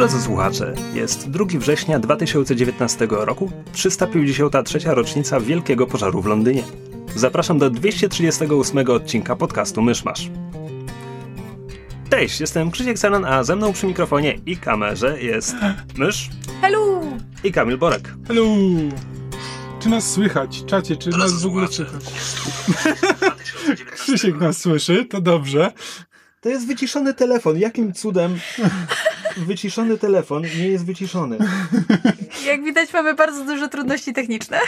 Drodzy słuchacze, jest 2 września 2019 roku, 353. rocznica Wielkiego Pożaru w Londynie. Zapraszam do 238 odcinka podcastu Myszmasz. Cześć, jestem Krzysiek Sanan, a ze mną przy mikrofonie i kamerze jest Mysz Hello! i Kamil Borek. Hello! Czy nas słychać? Czacie, czy nas w ogóle słychać? Krzysiek nas słyszy, to dobrze. To jest wyciszony telefon. Jakim cudem wyciszony telefon nie jest wyciszony? Jak widać mamy bardzo duże trudności techniczne.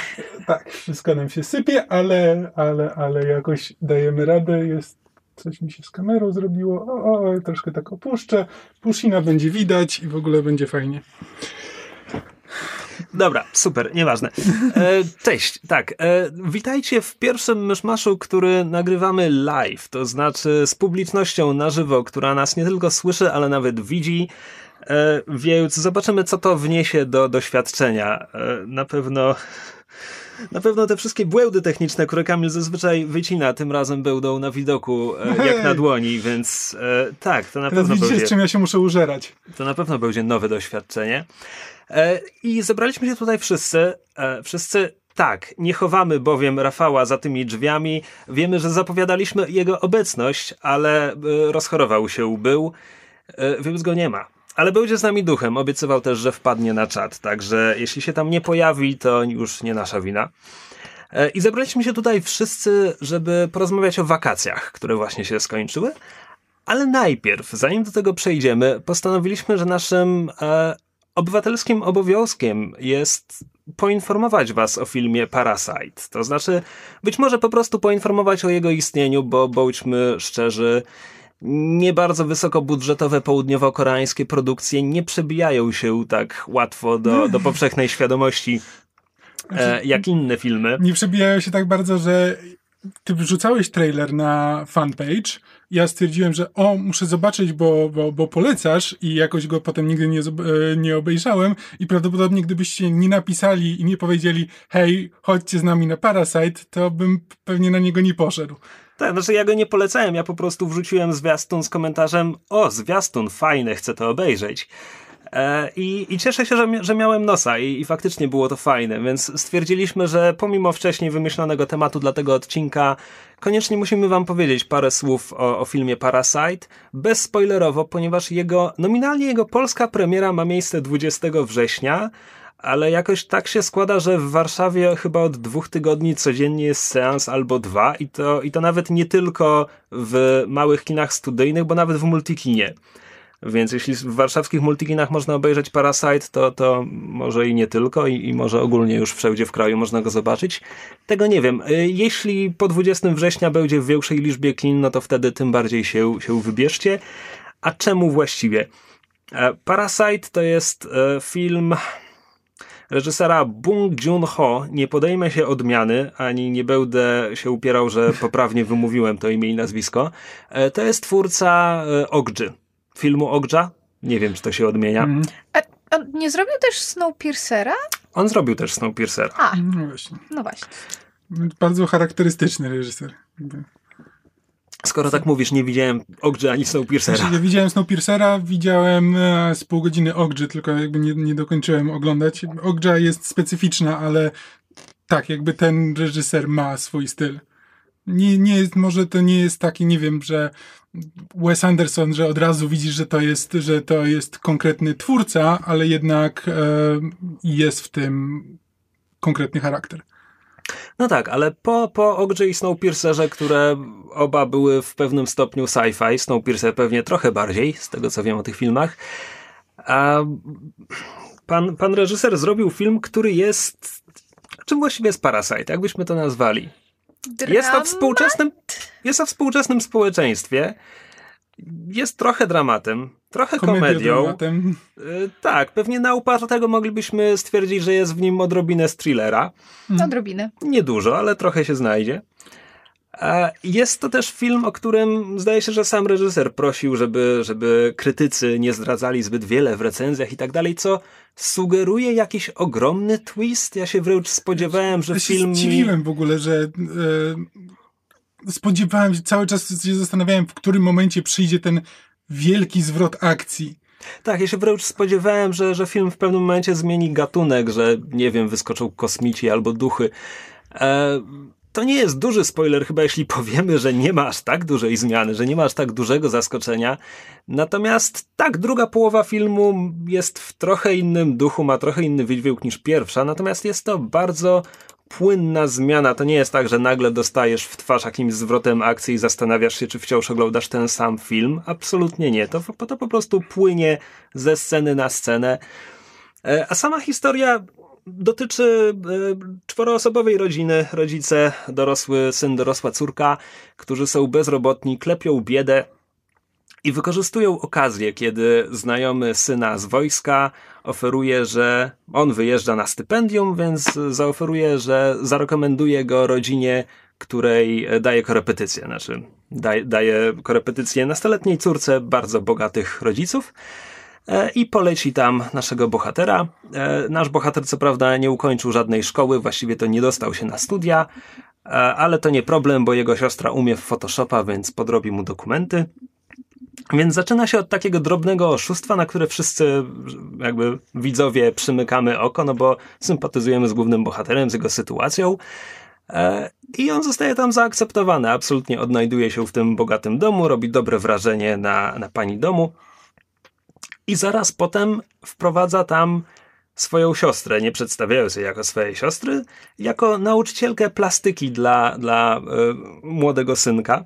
Tak, wszystko nam się sypie, ale, ale, ale jakoś dajemy radę. Jest coś mi się z kamerą zrobiło. O, o troszkę tak opuszczę. Pushina będzie widać i w ogóle będzie fajnie. Dobra, super, nieważne. E, cześć, tak. E, witajcie w pierwszym myszmaszu, który nagrywamy live, to znaczy z publicznością na żywo, która nas nie tylko słyszy, ale nawet widzi. E, więc zobaczymy, co to wniesie do doświadczenia. E, na pewno. Na pewno te wszystkie błędy techniczne, które Kamil zazwyczaj wycina, tym razem będą na widoku e, jak na dłoni, więc e, tak, to na Teraz pewno widzicie, będzie... z czym ja się muszę użerać. To na pewno będzie nowe doświadczenie. E, I zebraliśmy się tutaj wszyscy. E, wszyscy tak, nie chowamy bowiem Rafała za tymi drzwiami. Wiemy, że zapowiadaliśmy jego obecność, ale e, rozchorował się, był, więc go nie ma. Ale będzie z nami duchem. Obiecywał też, że wpadnie na czat, także jeśli się tam nie pojawi, to już nie nasza wina. I zebraliśmy się tutaj wszyscy, żeby porozmawiać o wakacjach, które właśnie się skończyły. Ale najpierw, zanim do tego przejdziemy, postanowiliśmy, że naszym obywatelskim obowiązkiem jest poinformować Was o filmie Parasite. To znaczy, być może po prostu poinformować o jego istnieniu, bo bądźmy szczerzy, nie bardzo wysokobudżetowe południowo-koreańskie produkcje nie przebijają się tak łatwo do, do powszechnej świadomości e, jak inne filmy. Nie przebijają się tak bardzo, że ty wrzucałeś trailer na fanpage. Ja stwierdziłem, że o, muszę zobaczyć, bo, bo, bo polecasz i jakoś go potem nigdy nie, e, nie obejrzałem i prawdopodobnie gdybyście nie napisali i nie powiedzieli hej, chodźcie z nami na Parasite, to bym pewnie na niego nie poszedł. Tak, znaczy ja go nie polecałem, ja po prostu wrzuciłem zwiastun z komentarzem o, zwiastun, fajne, chcę to obejrzeć. E, I, I cieszę się, że, że miałem nosa i, i faktycznie było to fajne, więc stwierdziliśmy, że pomimo wcześniej wymyślonego tematu dla tego odcinka, koniecznie musimy wam powiedzieć parę słów o, o filmie Parasite, bezspoilerowo, ponieważ jego, nominalnie jego polska premiera ma miejsce 20 września, ale jakoś tak się składa, że w Warszawie chyba od dwóch tygodni codziennie jest seans albo dwa i to, i to nawet nie tylko w małych kinach studyjnych, bo nawet w multikinie. Więc jeśli w warszawskich multikinach można obejrzeć Parasite, to, to może i nie tylko, i, i może ogólnie już wszędzie w kraju można go zobaczyć. Tego nie wiem. Y, Jeśli po 20 września będzie w większej liczbie kin, no to wtedy tym bardziej się, się wybierzcie. A czemu właściwie? E, Parasite to jest e, film reżysera Bong Joon-ho. Nie podejmę się odmiany, ani nie będę się upierał, że poprawnie wymówiłem to imię i nazwisko. E, To jest twórca Ogdży. Filmu Ogdża. Nie wiem, czy to się odmienia. Mm, A on nie zrobił też Snowpiercera? On zrobił też Snowpiercer. A, no właśnie. no właśnie. Bardzo charakterystyczny reżyser. Skoro tak mówisz, nie widziałem Ogdży ani Snowpiercera. Znaczy, ja widziałem Snowpiercera, widziałem e, z pół godziny Ogdży, tylko jakby nie, nie dokończyłem oglądać. Ogdża jest specyficzna, ale tak, jakby ten reżyser ma swój styl. Nie, nie jest, może to nie jest taki, nie wiem, że Wes Anderson, że od razu widzisz, że to jest, że to jest konkretny twórca, ale jednak e, jest w tym konkretny charakter. No tak, ale po, po Ogdży i Snowpiercerze, które oba były w pewnym stopniu sci-fi, Snowpiercer pewnie trochę bardziej, z tego co wiem o tych filmach, a pan, pan reżyser zrobił film, który jest... Czym właściwie jest Parasite? Jakbyśmy to nazwali? Jest o Dramat? współczesnym, jest o współczesnym społeczeństwie. jest trochę dramatem, trochę komedią. Dramatem. Y, tak, pewnie na upartego tego moglibyśmy stwierdzić, że jest w nim odrobinę z thrillera. Hmm. Odrobinę. Niedużo, ale trochę się znajdzie. Jest to też film, o którym zdaje się, że sam reżyser prosił, żeby, żeby krytycy nie zdradzali zbyt wiele w recenzjach i tak dalej, co sugeruje jakiś ogromny twist. Ja się wręcz spodziewałem, że ja film. Zdziwiłem w ogóle, że e, spodziewałem się, cały czas się zastanawiałem, w którym momencie przyjdzie ten wielki zwrot akcji. Tak, ja się wręcz spodziewałem, że, że film w pewnym momencie zmieni gatunek, że nie wiem, wyskoczą kosmici albo duchy. E, to nie jest duży spoiler, chyba jeśli powiemy, że nie ma aż tak dużej zmiany, że nie ma aż tak dużego zaskoczenia. Natomiast tak, druga połowa filmu jest w trochę innym duchu, ma trochę inny wydźwięk niż pierwsza, natomiast jest to bardzo płynna zmiana. To nie jest tak, że nagle dostajesz w twarz jakimś zwrotem akcji i zastanawiasz się, czy wciąż oglądasz ten sam film. Absolutnie nie. To, to po prostu płynie ze sceny na scenę. E, a sama historia dotyczy e, czworoosobowej rodziny. Rodzice, dorosły syn, dorosła córka, którzy są bezrobotni, klepią biedę i wykorzystują okazję, kiedy znajomy syna z wojska oferuje, że on wyjeżdża na stypendium, więc zaoferuje, że zarekomenduje go rodzinie, której daje korepetycję. Znaczy, daje, korepetycję nastoletniej córce bardzo bogatych rodziców. E, i poleci tam naszego bohatera. E, nasz bohater, co prawda, nie ukończył żadnej szkoły, właściwie to nie dostał się na studia, e, ale to nie problem, bo jego siostra umie w Photoshopa, więc podrobi mu dokumenty. Więc zaczyna się od takiego drobnego oszustwa, na które wszyscy jakby widzowie przymykamy oko, no bo sympatyzujemy z głównym bohaterem, z jego sytuacją. I on zostaje tam zaakceptowany, absolutnie odnajduje się w tym bogatym domu, robi dobre wrażenie na, na pani domu i zaraz potem wprowadza tam swoją siostrę, nie przedstawiając jej jako swojej siostry, jako nauczycielkę plastyki dla, dla e, młodego synka.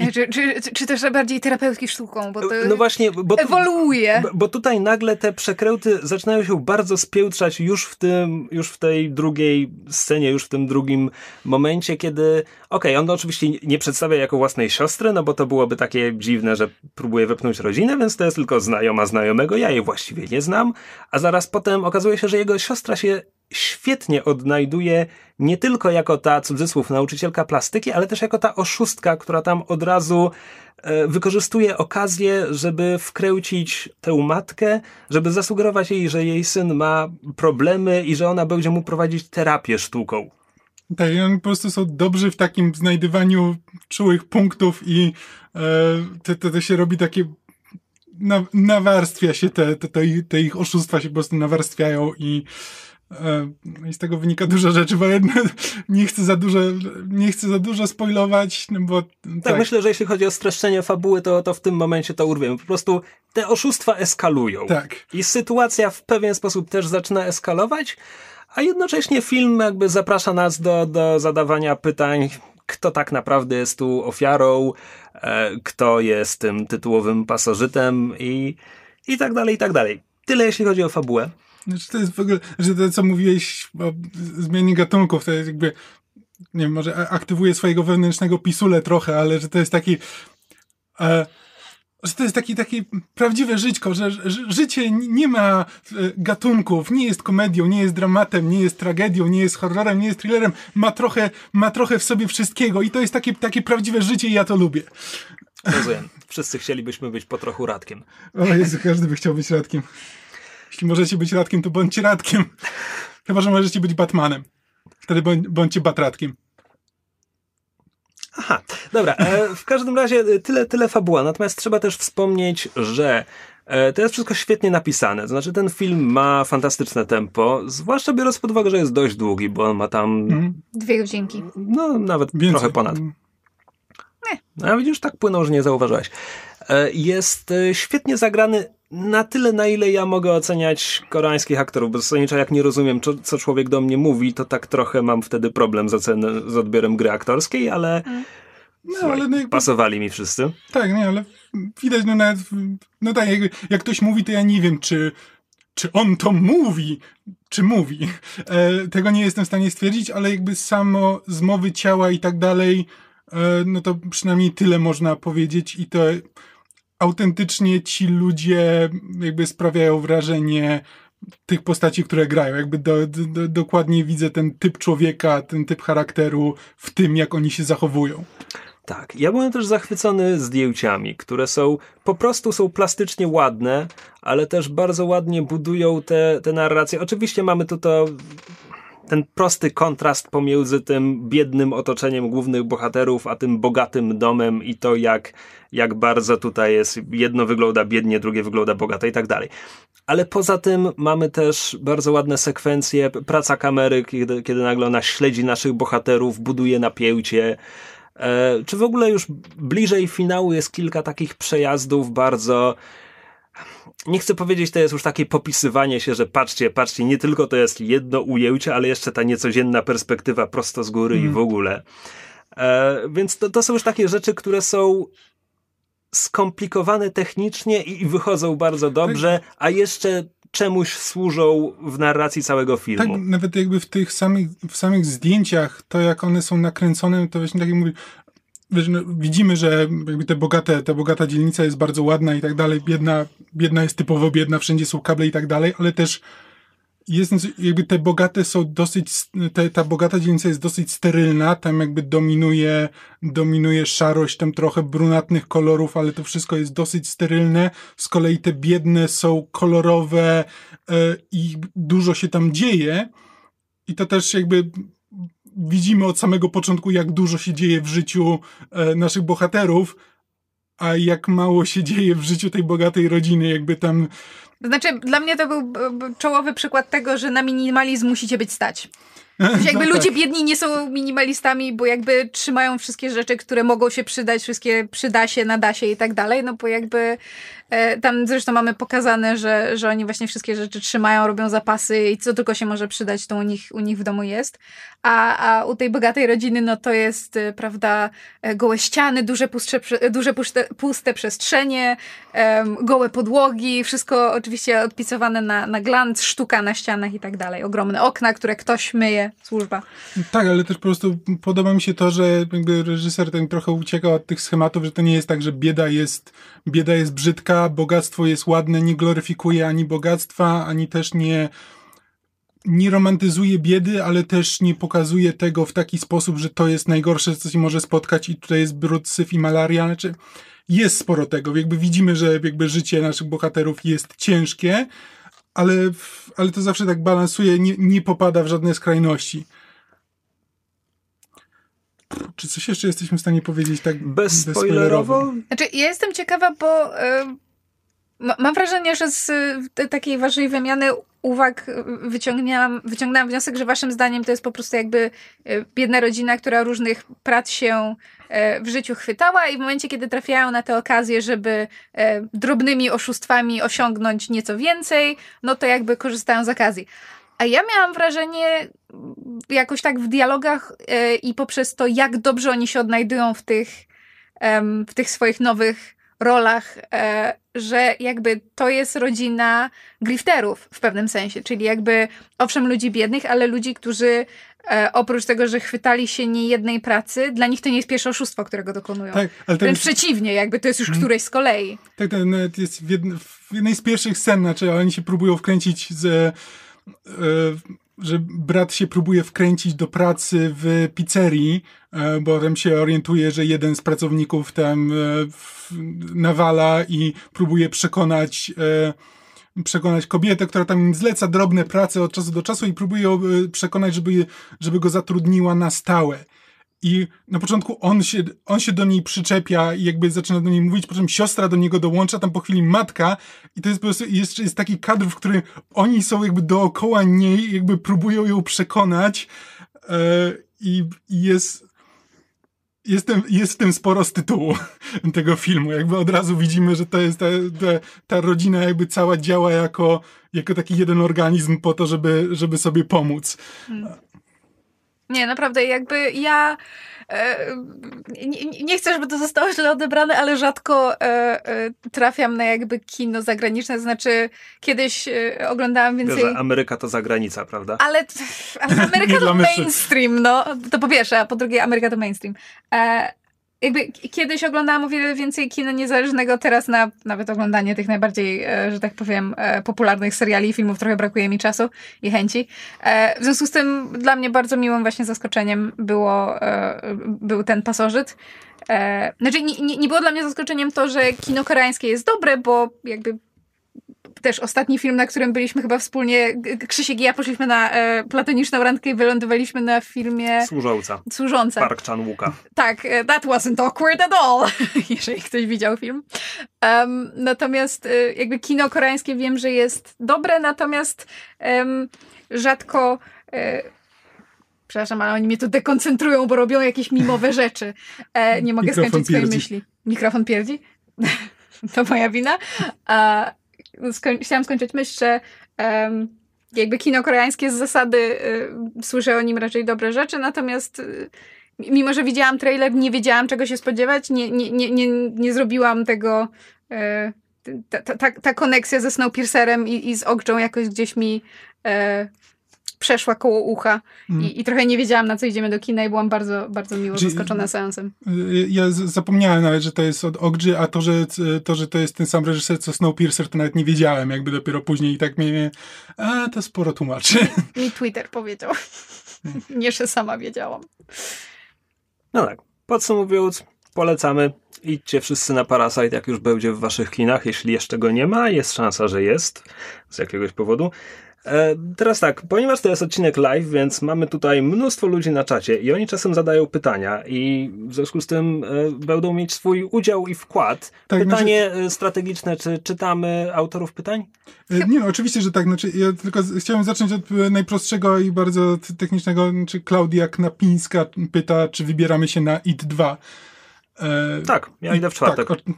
Czy, czy, czy, też bardziej terapeutyki sztuką, bo to no właśnie, bo tu, ewoluuje. Bo, tutaj nagle te przekręty zaczynają się bardzo spiętrzać już w tym, już w tej drugiej scenie, już w tym drugim momencie, kiedy okej, okay, on oczywiście nie przedstawia jako własnej siostry, no bo to byłoby takie dziwne, że próbuje wepchnąć rodzinę, więc to jest tylko znajoma znajomego, ja jej właściwie nie znam, a zaraz potem okazuje się, że jego siostra się świetnie odnajduje nie tylko jako ta cudzysłów nauczycielka plastyki, ale też jako ta oszustka, która tam od razu e, wykorzystuje okazję, żeby wkręcić tę matkę, żeby zasugerować jej, że jej syn ma problemy i że ona będzie mu prowadzić terapię sztuką. Tak, oni po prostu są dobrzy w takim znajdywaniu czułych punktów i e, to, to, się robi takie na, nawarstwia się te, te, te, ich oszustwa się po prostu nawarstwiają i I z tego wynika dużo rzeczy, bo jedno, nie chcę za dużo, nie chcę za dużo spoilować, no bo... Tak, tak, myślę, że jeśli chodzi o streszczenie fabuły, to, to w tym momencie to urwiemy. Po prostu te oszustwa eskalują. Tak. I sytuacja w pewien sposób też zaczyna eskalować, a jednocześnie film jakby zaprasza nas do, do zadawania pytań, kto tak naprawdę jest tu ofiarą, e, kto jest tym tytułowym pasożytem i, i tak dalej, i tak dalej. Tyle jeśli chodzi o fabułę. Znaczy to jest w ogóle, że to co mówiłeś o zmianie gatunków, to jest jakby, nie wiem, może aktywuje swojego wewnętrznego pisule trochę, ale że to jest taki, e, że to jest taki, taki prawdziwe żyćko, że, że życie nie ma e, gatunków, nie jest komedią, nie jest dramatem, nie jest tragedią, nie jest horrorem, nie jest thrillerem, ma trochę, ma trochę w sobie wszystkiego i to jest takie, takie prawdziwe życie i ja to lubię. Rozumiem. Wszyscy chcielibyśmy być po trochu Radkiem. O Jezu, każdy by chciał być Radkiem. Jeśli możecie być Radkiem, to bądźcie Radkiem. Chyba, że możecie być Batmanem. Wtedy bądźcie Batradkiem. Aha, dobra. E, w każdym razie e, tyle, tyle fabuła. Natomiast trzeba też wspomnieć, że e, to jest wszystko świetnie napisane. To znaczy, ten film ma fantastyczne tempo, zwłaszcza biorąc pod uwagę, że jest dość długi, bo on ma tam. Mm. Dwie godzinki. No, nawet Więcej. trochę ponad. Nie. A widzisz, tak płynął, że nie zauważyłeś. E, jest e, świetnie zagrany na tyle, na ile ja mogę oceniać koreańskich aktorów, bo zasadniczo jak nie rozumiem, co, co człowiek do mnie mówi, to tak trochę mam wtedy problem z, ocen- z odbiorem gry aktorskiej, ale, mm. no, ale no jakby, pasowali mi wszyscy. Tak, nie, ale widać, no nawet, no tak, jak, jak ktoś mówi, to ja nie wiem, czy czy on to mówi, czy mówi. E, tego nie jestem w stanie stwierdzić, ale jakby samo zmowy ciała i tak dalej, e, no to przynajmniej tyle można powiedzieć i to autentycznie ci ludzie jakby sprawiają wrażenie tych postaci, które grają. Jakby do, do, dokładnie widzę ten typ człowieka, ten typ charakteru w tym, jak oni się zachowują. Tak, ja byłem też zachwycony zdjęciami, które są po prostu są plastycznie ładne, ale też bardzo ładnie budują te, te narracje. Oczywiście mamy tu to ten prosty kontrast pomiędzy tym biednym otoczeniem głównych bohaterów, a tym bogatym domem i to jak, jak bardzo tutaj jest, jedno wygląda biednie, drugie wygląda bogato i tak dalej. Ale poza tym mamy też bardzo ładne sekwencje, praca kamery, kiedy, kiedy nagle ona śledzi naszych bohaterów, buduje napięcie, e, czy w ogóle już bliżej finału jest kilka takich przejazdów bardzo nie chcę powiedzieć, to jest już takie popisywanie się, że patrzcie, patrzcie, nie tylko to jest jedno ujęcie, ale jeszcze ta niecodzienna perspektywa prosto z góry mm. i w ogóle. E, więc to, to są już takie rzeczy, które są skomplikowane technicznie i, i wychodzą bardzo dobrze, tak. a jeszcze czemuś służą w narracji całego filmu. Tak, nawet jakby w tych samych, w samych zdjęciach, to jak one są nakręcone, to właśnie tak jak mówię, widzimy, że te bogate, ta bogata dzielnica jest bardzo ładna i tak dalej, biedna, biedna jest typowo biedna, wszędzie są kable i tak dalej, ale też jest, jakby te bogate są dosyć, te, ta bogata dzielnica jest dosyć sterylna, tam jakby dominuje, dominuje szarość, tam trochę brunatnych kolorów, ale to wszystko jest dosyć sterylne. Z kolei te biedne są kolorowe yy, i dużo się tam dzieje. I to też jakby widzimy od samego początku, jak dużo się dzieje w życiu e, naszych bohaterów, a jak mało się dzieje w życiu tej bogatej rodziny, jakby tam. Znaczy, dla mnie to był czołowy przykład tego, że na minimalizm musicie być stać. jakby no ludzie tak. biedni nie są minimalistami, bo jakby trzymają wszystkie rzeczy, które mogą się przydać, wszystkie przyda się, nada się i tak dalej, no bo jakby E, tam zresztą mamy pokazane, że, że oni właśnie wszystkie rzeczy trzymają, robią zapasy i co tylko się może przydać, to u nich, u nich w domu jest. A, a u tej bogatej rodziny, no to jest, e, prawda, e, gołe ściany, duże, puste, duże puste, puste przestrzenie, gołe podłogi, wszystko oczywiście odpisowane na, na glans, sztuka na ścianach i tak dalej. Ogromne okna, które ktoś myje, służba. Tak, ale też po prostu podoba mi się to, że jakby reżyser ten trochę ucieka od tych schematów, że to nie jest tak, że bieda jest, bieda jest brzydka, bogactwo jest ładne, nie gloryfikuje ani bogactwa, ani też nie, nie romantyzuje biedy, ale też nie pokazuje tego w taki sposób, że to jest najgorsze, co się może spotkać i tutaj jest brud, syf i malaria. Znaczy, jest sporo tego. Jakby widzimy, że jakby życie naszych bohaterów jest ciężkie, ale, ale to zawsze tak balansuje, nie, nie popada w żadne skrajności. Czy coś jeszcze jesteśmy w stanie powiedzieć tak bezspoilerowo? Bez znaczy, ja jestem ciekawa, bo Mam wrażenie, że z takiej waszej wymiany uwag wyciągnęłam, wyciągnęłam wniosek, że waszym zdaniem to jest po prostu jakby e, biedna rodzina, która różnych prac się w życiu chwytała i w momencie, kiedy trafiają na tę okazję, żeby e, drobnymi oszustwami osiągnąć nieco więcej, no to jakby korzystają z okazji. A ja miałam wrażenie, jakoś tak w dialogach i poprzez to, jak dobrze oni się odnajdują w tych, w tych swoich nowych rolach, e, że jakby to jest rodzina grifterów w pewnym sensie, czyli jakby owszem ludzi biednych, ale ludzi, którzy e, oprócz tego, że chwytali się niejednej pracy, dla nich to nie jest pierwsze oszustwo, którego dokonują. Tak, ale Wręcz jest... przeciwnie, jakby to jest już hmm. któreś z kolei. Tak, to jest w, jednej, w jednej z pierwszych scen, znaczy oni się próbują wkręcić z e, że brat się próbuje wkręcić do pracy w pizzerii, e, bo tam się orientuje, że jeden z pracowników tam e, nawala i próbuje przekonać e, przekonać kobietę, która tam im zleca drobne prace od czasu do czasu i próbuje ją przekonać, żeby, żeby go zatrudniła na stałe. I na początku on się, on się do niej przyczepia i jakby zaczyna do niej mówić, po siostra do niego dołącza, tam po chwili matka i to jest po prostu, jeszcze jest taki kadr, w którym oni są jakby dookoła niej, jakby próbują ją przekonać yy, i jest, jest, ten, jest w tym sporo z tytułu tego filmu. Jakby od razu widzimy, że to jest ta, ta, ta rodzina jakby cała działa jako, jako taki jeden organizm po to, żeby, żeby sobie pomóc. Hmm. Nie, naprawdę, jakby ja nie, nie, chcę, żeby to zostało źle odebrane, ale rzadko e, e, trafiam na jakby kino zagraniczne, znaczy kiedyś e, oglądałam więcej... Że Ameryka to zagranica, prawda? Ale, ale Ameryka to mainstream, no. To po pierwsze, a po drugie Ameryka to mainstream. E, jakby kiedyś oglądałam o wiele więcej kina niezależnego, teraz na nawet oglądanie tych najbardziej, e, że tak powiem, e, popularnych seriali i filmów trochę brakuje mi czasu i chęci. E, w związku z tym dla mnie bardzo miłym właśnie zaskoczeniem było, był ten pasożyt. Znaczy nie, nie, nie było dla mnie zaskoczeniem to, że kino koreańskie jest dobre, bo jakby też ostatni film, na którym byliśmy chyba wspólnie, Krzysiek i ja poszliśmy na e, platoniczną randkę i wylądowaliśmy na filmie... Służąca. Służąca. Park Chan-wooka. Tak, e, that wasn't awkward at all, jeżeli ktoś widział film. Um, natomiast e, jakby kino koreańskie wiem, że jest dobre, natomiast um, rzadko... E, przepraszam, ale oni mnie tu dekoncentrują, bo robią jakieś mimowe rzeczy. E, nie mogę Mikrofon skończyć pierdzi. swojej myśli. Mikrofon pierdzi? to moja wina. A, skoń, chciałam skończyć myśl, że um, jakby kino koreańskie z zasady y, słyszę o nim raczej dobre rzeczy, natomiast y, mimo, że widziałam trailer, nie wiedziałam czego się spodziewać, nie, nie, nie, nie, nie zrobiłam tego y, ta, ta, ta koneksja ze Snowpiercerem i, i z Okją jakoś gdzieś mi y, przeszła koło ucha mm. i, i, trochę nie wiedziałam, na co idziemy do kina i byłam bardzo, bardzo miło zaskoczona seansem. Y, ja zapomniałem nawet, że to jest od Ogrzy, a to że, to, że to jest ten sam reżyser, co Snowpiercer, to nawet nie wiedziałem, jakby dopiero później i tak mnie, a to sporo tłumaczy. Mi Twitter powiedział. nie, że sama wiedziałam. No tak, podsumowując, polecamy. Idźcie wszyscy na Parasite, jak już będzie w waszych kinach. Jeśli jeszcze go nie ma, jest szansa, że jest z jakiegoś powodu. E, teraz tak, ponieważ to jest odcinek live, więc mamy tutaj mnóstwo ludzi na czacie i oni czasem zadają pytania i w związku z tym e, będą mieć swój udział i wkład. Tak, Pytanie znaczy... strategiczne, czy czytamy autorów pytań? Nie no, oczywiście, że tak. Znaczy, ja tylko chciałem zacząć od najprostszego i bardzo technicznego. Znaczy, Klaudia Knapińska pyta, czy wybieramy się na IT 2. E, tak, ja idę w czwartek. Tak, E,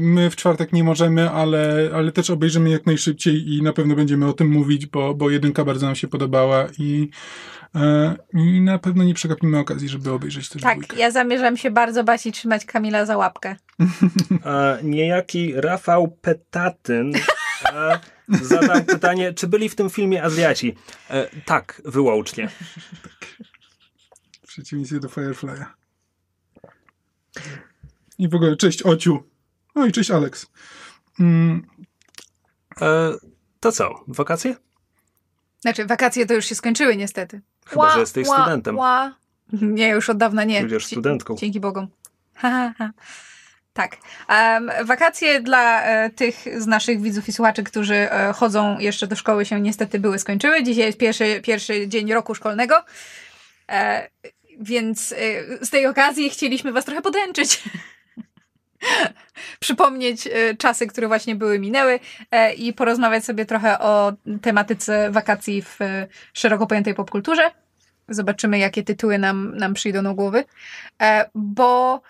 my w czwartek nie możemy, ale, ale też obejrzymy jak najszybciej i na pewno będziemy o tym mówić, bo, bo jedynka bardzo nam się podobała i, e, i na pewno nie przegapimy okazji, żeby obejrzeć też Tak, dwójkę. ja zamierzam się bardzo bać i trzymać Kamila za łapkę. A, niejaki Rafał Petatyn zadał pytanie, czy byli w tym filmie Azjaci? E, tak, wyłącznie. Tak. W przeciwieństwie do Firefly'a. I w ogóle, cześć Ociu. No i cześć, Alex. Mm. E, to co, wakacje? Znaczy, wakacje to już się skończyły niestety. Chyba, ła, że jesteś ła, studentem. Ła. Nie, już od dawna nie. Będziesz studentką. Dzięki Bogom. Ha, ha, ha. Tak. Um, wakacje dla e, tych z naszych widzów i słuchaczy, którzy e, chodzą jeszcze do szkoły, się niestety były skończyły. Dzisiaj jest pierwszy, pierwszy dzień roku szkolnego. E, więc e, z tej okazji chcieliśmy Was trochę podręczyć. przypomnieć e, czasy, które właśnie były minęły e, i porozmawiać sobie trochę o tematyce wakacji w e, szeroko pojętej popkulturze. Zobaczymy, jakie tytuły nam, nam przyjdą do głowy. Bo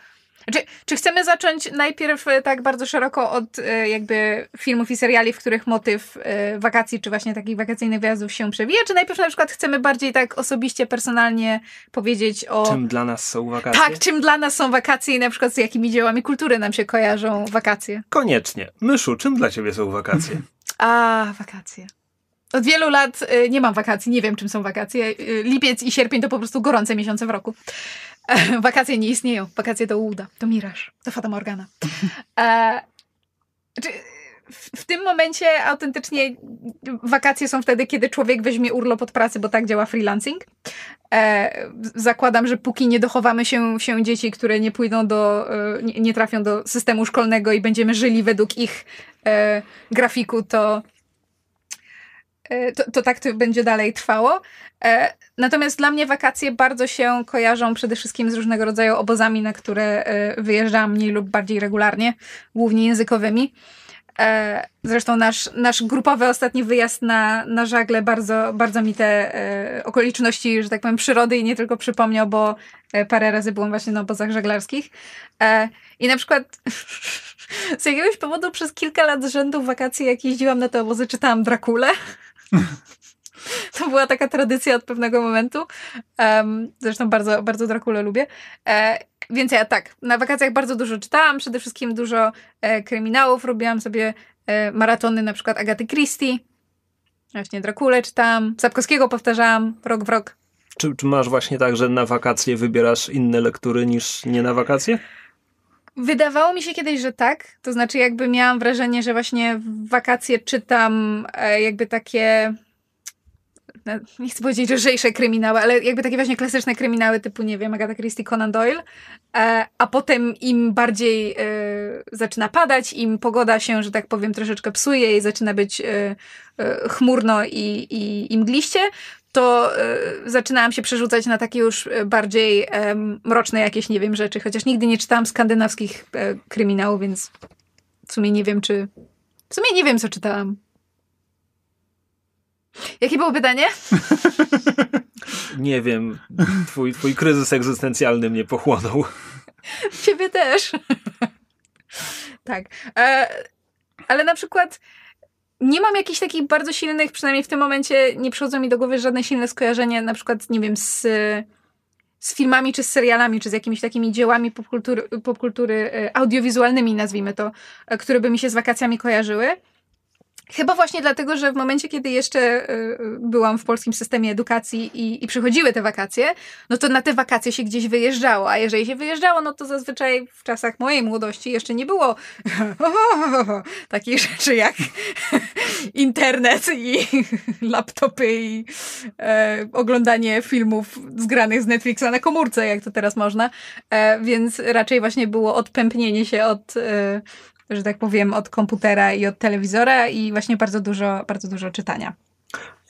czy, czy chcemy zacząć najpierw e, tak bardzo szeroko od e, jakby filmów i seriali, w których motyw e, wakacji, czy właśnie takich wakacyjnych wyjazdów się przewija, czy najpierw na przykład chcemy bardziej tak osobiście, personalnie powiedzieć o... Czym dla nas są wakacje? Tak, czym dla nas są wakacje i na przykład z jakimi dziełami kultury nam się kojarzą wakacje. Koniecznie. Myszu, czym dla ciebie są wakacje? A, wakacje. Od wielu lat nie mam wakacji, nie wiem czym są wakacje. Lipiec i sierpień to po prostu gorące miesiące w roku. Wakacje nie istnieją. Wakacje to uda, to miraż, to Fata Morgana. E, w, tym momencie autentycznie wakacje są wtedy, kiedy człowiek weźmie urlop od pracy, bo tak działa freelancing. E, zakładam, że póki nie dochowamy się, się dzieci, które nie pójdą do, e, nie, nie trafią do systemu szkolnego i będziemy żyli według ich e, grafiku, to, to, to tak to będzie dalej trwało. E, natomiast dla mnie wakacje bardzo się kojarzą przede wszystkim z różnego rodzaju obozami, na które e, wyjeżdżam mniej lub bardziej regularnie, głównie językowymi. E, zresztą nasz, nasz grupowy ostatni wyjazd na, na żagle bardzo, bardzo mi te okoliczności, że tak powiem, przyrody i nie tylko przypomniał, bo parę razy byłam właśnie na obozach żeglarskich. I na przykład z jakiegoś powodu przez kilka lat z rzędu wakacje, jak jeździłam na te obozy, czytałam Drakulę. To była taka tradycja od pewnego momentu. Um, zresztą bardzo, bardzo Drakulę lubię. E, więc ja tak, na wakacjach bardzo dużo czytałam, przede wszystkim dużo e, kryminałów. Robiłam sobie e, maratony na przykład Agaty Christie. Właśnie Drakulę czytałam. Sapkowskiego powtarzałam rok w rok. czy, czy masz właśnie tak, że na wakacje wybierasz inne lektury niż nie na wakacje? Wydawało mi się kiedyś, że tak. To znaczy, jakby miałam wrażenie, że właśnie w wakacje czytam e, jakby takie. no, Nie chcę powiedzieć lżejsze kryminały, ale jakby takie właśnie klasyczne kryminały typu, nie wiem, Agatha Christie, Conan Doyle. E, a potem im bardziej e, zaczyna padać, im pogoda się, że tak powiem, troszeczkę psuje i zaczyna być chmurno i, i, i mgliście, to e, zaczynałam się przerzucać na takie już e, bardziej e, mroczne jakieś, nie wiem, rzeczy. Chociaż nigdy nie czytałam skandynawskich e, kryminałów, więc w sumie nie wiem, czy... W sumie nie wiem, co czytałam. Jakie było pytanie? Nie wiem, twój, twój kryzys egzystencjalny mnie pochłonął. Ciebie też. tak. E, ale na przykład nie mam jakichś takich bardzo silnych, przynajmniej w tym momencie nie przychodzą mi do głowy żadne silne skojarzenia, na przykład, nie wiem, z, z filmami, czy z serialami, czy z jakimiś takimi dziełami popkultury, popkultury e, audiowizualnymi, nazwijmy to, e, które by mi się z wakacjami kojarzyły. Chyba właśnie dlatego, że w momencie, kiedy jeszcze y, byłam w polskim systemie edukacji i, i przychodziły te wakacje, no to na te wakacje się gdzieś wyjeżdżało, a jeżeli się wyjeżdżało, no to zazwyczaj w czasach mojej młodości jeszcze nie było takich rzeczy jak internet i laptopy i e, oglądanie filmów zgranych z Netflixa na komórce, jak to teraz można, e, więc raczej właśnie było odpępnienie się od... E, że tak powiem, od komputera i od telewizora i właśnie bardzo dużo, bardzo dużo czytania.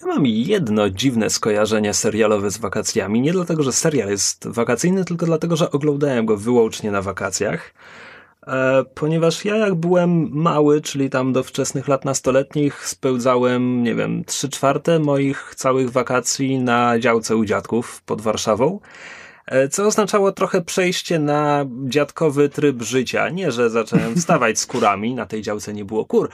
Ja mam jedno dziwne skojarzenie serialowe z wakacjami. Nie dlatego, że serial jest wakacyjny, tylko dlatego, że oglądałem go wyłącznie na wakacjach. E, ponieważ ja jak byłem mały, czyli tam do wczesnych lat nastoletnich, spełdzałem, nie wiem, trzy czwarte moich całych wakacji na działce u dziadków pod Warszawą. E, co oznaczało trochę przejście na dziadkowy tryb życia. Nie, że zacząłem wstawać z kurami, na tej działce nie było kur.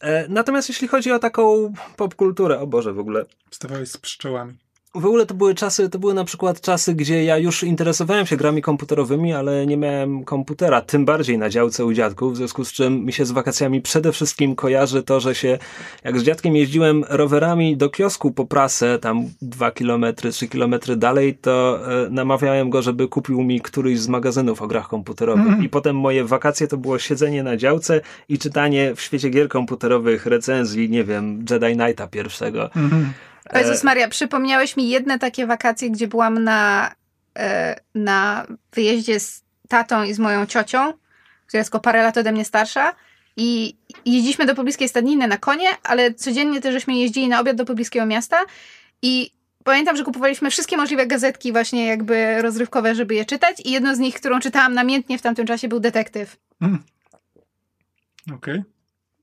E, natomiast jeśli chodzi o taką popkulturę, o Boże, w ogóle Wstawałeś z pszczołami. W ogóle to były czasy, to były na przykład czasy, gdzie ja już interesowałem się grami komputerowymi, ale nie miałem komputera, tym bardziej na działce u dziadków, w związku z czym mi się z wakacjami przede wszystkim kojarzy to, że się, jak z dziadkiem jeździłem rowerami do kiosku po prasę, tam dwa kilometry, trzy kilometry dalej, to e, namawiałem go, żeby kupił mi któryś z magazynów o grach komputerowych. I potem moje wakacje to było siedzenie na działce i czytanie w świecie gier komputerowych recenzji, nie wiem, Jedi Knighta pierwszego. O Jezus Maria, przypomniałeś mi jedne takie wakacje, gdzie byłam na, e, na wyjeździe z tatą i z moją ciocią, która jest tylko parę lat ode mnie starsza. I jeździliśmy do pobliskiej stadniny na konie, ale codziennie też żeśmy jeździli na obiad do pobliskiego miasta. I pamiętam, że kupowaliśmy wszystkie możliwe gazetki właśnie jakby rozrywkowe, żeby je czytać. I jedną z nich, którą czytałam namiętnie w tamtym czasie był Detektyw. Okej.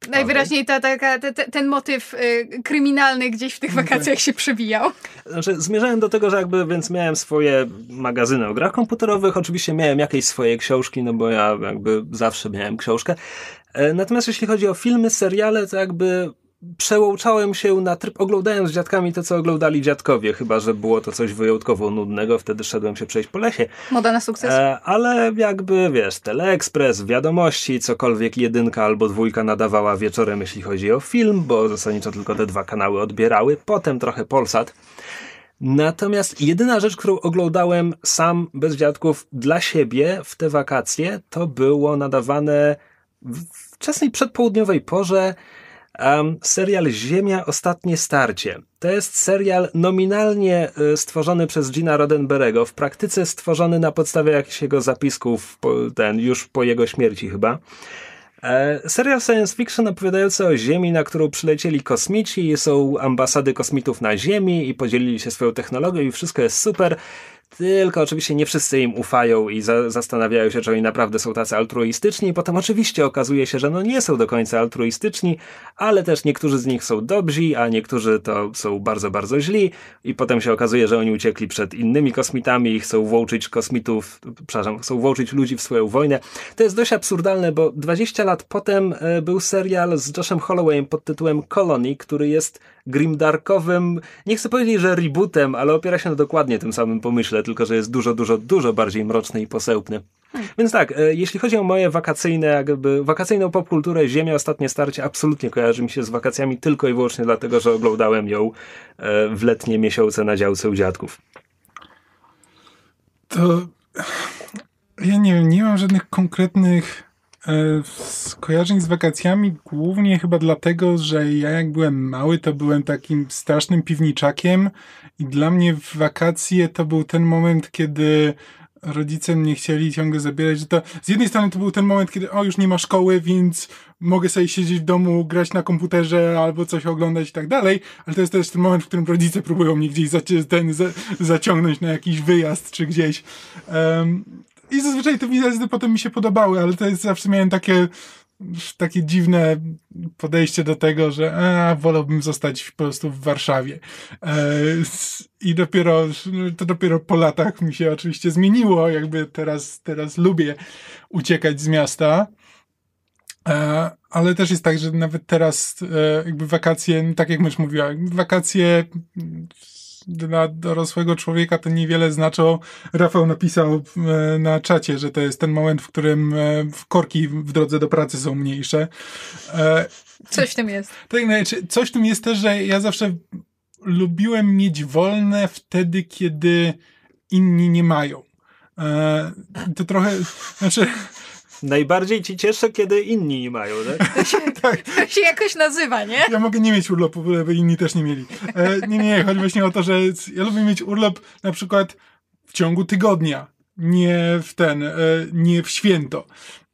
Najwyraźniej ta, taka, te, te, ten motyw y, kryminalny gdzieś w tych wakacjach się przewijał. Znaczy, zmierzałem do tego, że jakby, więc miałem swoje magazyny o grach komputerowych, oczywiście miałem jakieś swoje książki, no bo ja jakby zawsze miałem książkę. E, Natomiast jeśli chodzi o filmy, seriale, to jakby przełączałem się na tryb, oglądając z dziadkami to, co oglądali dziadkowie, chyba, że było to coś wyjątkowo nudnego, wtedy szedłem się przejść po lesie. Moda na sukces. E, ale jakby, wiesz, Teleekspres, wiadomości, cokolwiek jedynka albo dwójka nadawała wieczorem, jeśli chodzi o film, bo zasadniczo tylko te dwa kanały odbierały, potem trochę Polsat. Natomiast jedyna rzecz, którą oglądałem sam, bez dziadków, dla siebie w te wakacje, to było nadawane w wczesnej przedpołudniowej porze um, serial Ziemia Ostatnie Starcie. To jest serial nominalnie y, stworzony przez Gina Roddenberry'ego, w praktyce stworzony na podstawie jakichś jego zapisków, ten, już po jego śmierci chyba. E, Serial science fiction opowiadający o Ziemi, na którą przylecieli kosmici, są ambasady kosmitów na Ziemi i podzielili się swoją technologią i wszystko jest super. Tylko oczywiście nie wszyscy im ufają i za zastanawiają się, czy oni naprawdę są tacy altruistyczni. I potem oczywiście okazuje się, że no nie są do końca altruistyczni, ale też niektórzy z nich są dobrzy, a niektórzy to są bardzo, bardzo źli. I potem się okazuje, że oni uciekli przed innymi kosmitami i chcą włączyć kosmitów, przepraszam, chcą włączyć ludzi w swoją wojnę. To jest dość absurdalne, bo 20 lat potem e, był serial z Joshem Hollowayem pod tytułem Colony, który jest grimdarkowym, nie chcę powiedzieć, że rebootem, ale opiera się na dokładnie tym samym pomyśle, tylko że jest dużo, dużo, dużo bardziej mroczny i posełpny. Więc tak, e, jeśli chodzi o moje wakacyjne, jakby wakacyjną popkulturę, Ziemia Ostatnie Starcie absolutnie kojarzy mi się z wakacjami tylko i wyłącznie dlatego, że oglądałem ją e, w letnie miesiące na działce u dziadków. To ja nie wiem, nie mam żadnych konkretnych skojarzeń z wakacjami, głównie chyba dlatego, że ja jak byłem mały, to byłem takim strasznym piwniczakiem i dla mnie wakacje to był ten moment, kiedy rodzice mnie chcieli ciągle zabierać, że to z jednej strony to był ten moment, kiedy o, już nie ma szkoły, więc mogę sobie siedzieć w domu, grać na komputerze albo coś oglądać i tak dalej, ale to jest też ten moment, w którym rodzice próbują mnie gdzieś ten, za, zaciągnąć na jakiś wyjazd czy gdzieś. Um, I zazwyczaj te wyjazdy potem mi się podobały, ale to jest zawsze miałem takie takie dziwne podejście do tego, że a, wolałbym zostać po prostu w Warszawie. E, I dopiero, to dopiero po latach mi się oczywiście zmieniło, jakby teraz, teraz lubię uciekać z miasta. E, ale też jest tak, że nawet teraz e, jakby wakacje, tak jak mysz mówiła, wakacje dla dorosłego człowieka to niewiele znaczą. Rafał napisał e, na czacie, że to jest ten moment, w którym e, korki w drodze do pracy są mniejsze. E, coś w tym jest. Tak, znaczy, coś w tym jest też, że ja zawsze lubiłem mieć wolne wtedy, kiedy inni nie mają. To trochę, znaczy, Najbardziej ci cieszę, kiedy inni nie mają, tak? To się, tak. to się jakoś nazywa, nie? Ja mogę nie mieć urlopu, by inni też nie mieli. E, nie, nie, chodzi właśnie o to, że ja lubię mieć urlop na przykład w ciągu tygodnia, nie w ten, e, nie w święto,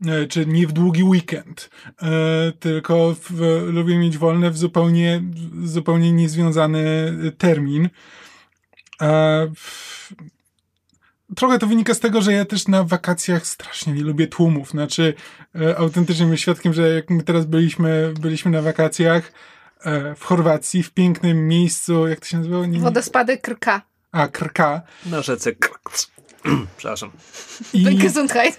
e, czy nie w długi weekend, e, tylko w, lubię mieć wolne w zupełnie, zupełnie niezwiązany termin. E, trochę to wynika z tego, że ja też na wakacjach strasznie nie lubię tłumów. Znaczy, e, autentycznie jestem świadkiem, że jak my teraz byliśmy, byliśmy na wakacjach e, w Chorwacji, w pięknym miejscu, jak to się nazywało? Nie, nie. Wodospady Krka. A, Krka. Na rzece Przepraszam. I Gesundheit.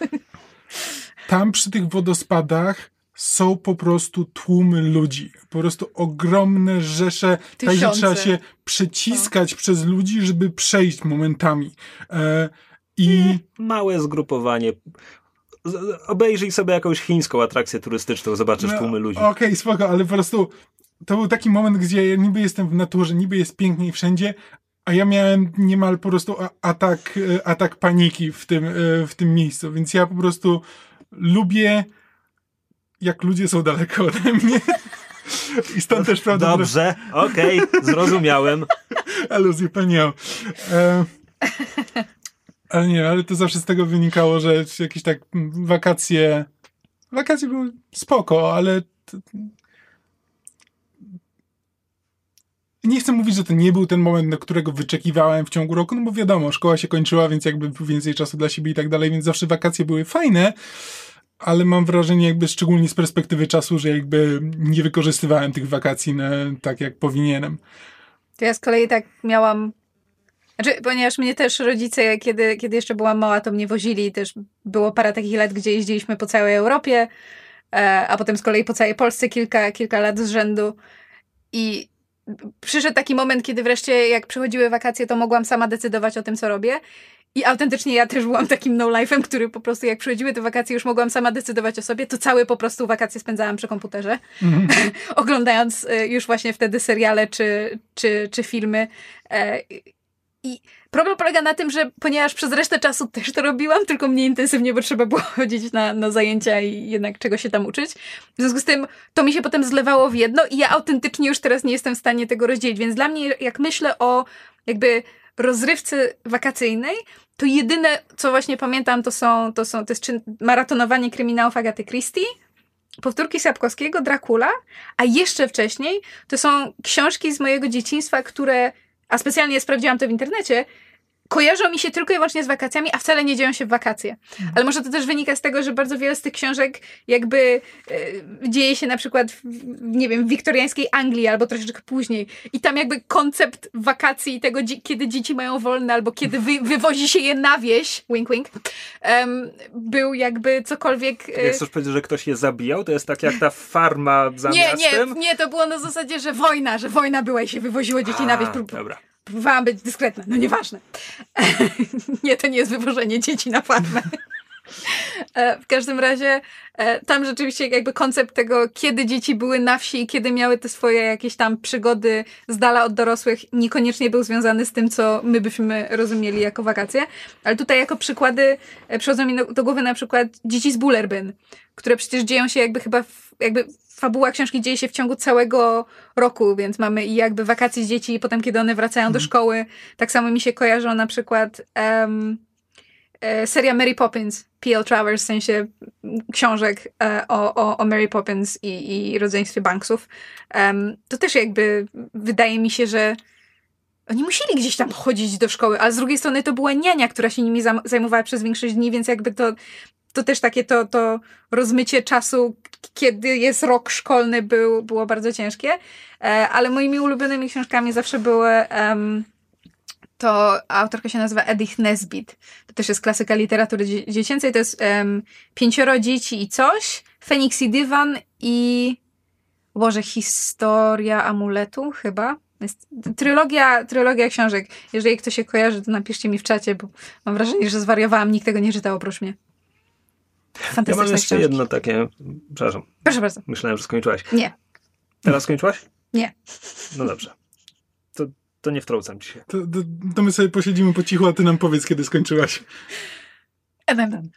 Tam przy tych wodospadach są po prostu tłumy ludzi. Po prostu ogromne rzesze. Tak, że trzeba się przeciskać no. przez ludzi, żeby przejść momentami. E, I małe zgrupowanie. Obejrzyj sobie jakąś chińską atrakcję turystyczną, zobaczysz no, tłumy ludzi. Okej, okay, spoko, ale po prostu to był taki moment, gdzie ja niby jestem w naturze, niby jest pięknie wszędzie, a ja miałem niemal po prostu atak, e, atak paniki w tym, e, w tym miejscu, więc ja po prostu lubię jak ludzie są daleko ode mnie. I stąd też prawda. Dobrze, okej, okay, zrozumiałem. Aluzję panią. E, ale nie, ale to zawsze z tego wynikało, że jakieś tak wakacje. Wakacje były spoko, ale. Nie chcę mówić, że to nie był ten moment, na którego wyczekiwałem w ciągu roku, no bo wiadomo, szkoła się kończyła, więc jakby więcej czasu dla siebie i tak dalej, więc zawsze wakacje były fajne ale mam wrażenie jakby szczególnie z perspektywy czasu, że jakby nie wykorzystywałem tych wakacji na, tak, jak powinienem. To ja z kolei tak miałam znaczy, ponieważ mnie też rodzice, kiedy, kiedy jeszcze byłam mała, to mnie wozili. Też było parę takich lat, gdzie jeździliśmy po całej Europie, e, a potem z kolei po całej Polsce kilka, kilka lat z rzędu. I przyszedł taki moment, kiedy wreszcie jak przychodziły wakacje, to mogłam sama decydować o tym, co robię. I autentycznie ja też byłam takim no-life'em, który po prostu jak przychodziły te wakacje, już mogłam sama decydować o sobie, to całe po prostu wakacje spędzałam przy komputerze, mm. oglądając y, już właśnie wtedy seriale czy, czy, czy filmy. E, I problem polega na tym, że ponieważ przez resztę czasu też to robiłam, tylko mniej intensywnie, bo trzeba było chodzić na, na zajęcia i jednak czego się tam uczyć. W związku z tym to mi się potem zlewało w jedno i ja autentycznie już teraz nie jestem w stanie tego rozdzielić. Więc dla mnie, jak myślę o jakby rozrywce wakacyjnej, to jedyne, co właśnie pamiętam, to są, to są, to jest maratonowanie kryminałów Agaty Christie, powtórki Sapkowskiego, Dracula, a jeszcze wcześniej to są książki z mojego dzieciństwa, które, a specjalnie sprawdziłam to w internecie, kojarzą mi się tylko i wyłącznie z wakacjami, a wcale nie dzieją się w wakacje. Mhm. Ale może to też wynika z tego, że bardzo wiele z tych książek jakby e, dzieje się na przykład w, nie wiem, w wiktoriańskiej Anglii albo troszeczkę później. I tam jakby koncept wakacji i tego, kiedy dzieci mają wolne albo kiedy wy, wywozi się je na wieś, wink wink, um, był jakby cokolwiek... E... Jak chcesz powiedzieć, że ktoś je zabijał? To jest tak jak ta farma za nie, miastem? Nie, nie, to było na zasadzie, że wojna, że wojna była i się wywoziło dzieci a, na wieś. Dobra. Próbowałam być dyskretna, no nieważne. nie, to nie jest wywożenie dzieci na farmę. E, w każdym razie e, tam rzeczywiście jakby koncept tego, kiedy dzieci były na wsi i kiedy miały te swoje jakieś tam przygody z dala od dorosłych, niekoniecznie był związany z tym, co my byśmy rozumieli jako wakacje. Ale tutaj jako przykłady e, przychodzą mi do, głowy na przykład dzieci z Bullerbyn, które przecież dzieją się jakby chyba, w, jakby fabuła książki dzieje się w ciągu całego roku, więc mamy i jakby wakacje z dzieci i potem, kiedy one wracają do mhm. szkoły. Tak samo mi się kojarzą na przykład um, seria Mary Poppins, P.L. Travers, w sensie książek e, o, o, o Mary Poppins i, i rodzeństwie Banksów. Um, to też jakby wydaje mi się, że oni musieli gdzieś tam chodzić do szkoły, ale z drugiej strony to była niania, która się nimi zajmowała przez większość dni, więc jakby to, to też takie to, to rozmycie czasu, kiedy jest rok szkolny, był, było bardzo ciężkie. E, ale moimi ulubionymi książkami zawsze były. Um, to autorka się nazywa Edith Nesbit. To też jest klasyka literatury dziecięcej. To jest um, Pięcioro dzieci i coś, Feniks i Dywan i Boże, historia amuletu chyba. Jest trylogia, trylogia książek. Jeżeli ktoś się kojarzy, to napiszcie mi w czacie, bo mam wrażenie, że zwariowałam. Nikt tego nie czytał oprócz mnie. Ja mam jeszcze książki. jedno takie. Przepraszam. Proszę bardzo. Myślałem, że skończyłaś. Nie. Teraz skończyłaś? Nie. No dobrze. To, to nie wtrącam ci się. To, to, to my sobie posiedzimy po cichu, a ty nam powiedz, kiedy skończyłaś. MMM.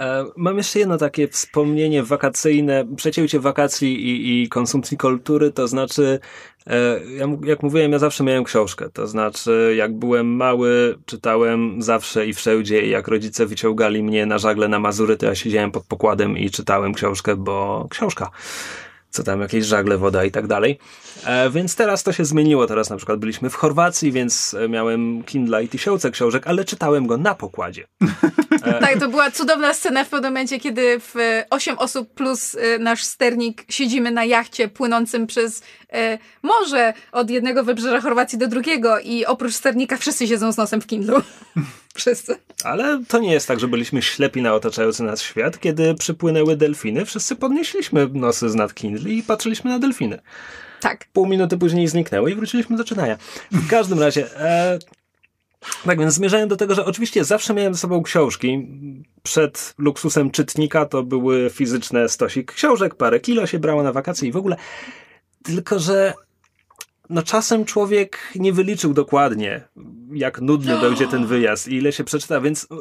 E, mam jeszcze jedno takie wspomnienie wakacyjne, przecięcie wakacji i, i konsumpcji kultury, to znaczy, e, jak mówiłem, ja zawsze miałem książkę, to znaczy, jak byłem mały, czytałem zawsze i wszędzie, i jak rodzice wyciągali mnie na żagle na Mazury, to ja siedziałem pod pokładem i czytałem książkę, bo książka co tam, jakieś żagle, woda i tak dalej. E, więc teraz to się zmieniło. Teraz na przykład byliśmy w Chorwacji, więc e, miałem Kindle i tysiące książek, ale czytałem go na pokładzie. E... tak, to była cudowna scena w pewnym momencie, kiedy w 8 osób plus e, nasz sternik siedzimy na jachcie płynącym przez e, morze od jednego wybrzeża Chorwacji do drugiego i oprócz sternika wszyscy siedzą z nosem w Kindlu. Wszyscy. Ale to nie jest tak, że byliśmy ślepi na otaczający nas świat. Kiedy przypłynęły delfiny, wszyscy podnieśliśmy nosy z nad Kindle i patrzyliśmy na delfiny. Tak. Pół minuty później zniknęły i wróciliśmy do czytania. W każdym razie... E, tak więc zmierzałem do tego, że oczywiście zawsze miałem ze sobą książki. Przed luksusem czytnika to były fizyczne stosik książek, parę kilo się brało na wakacje i w ogóle. Tylko, że no czasem człowiek nie wyliczył dokładnie, jak nudny będzie ten wyjazd i ile się przeczyta, więc to,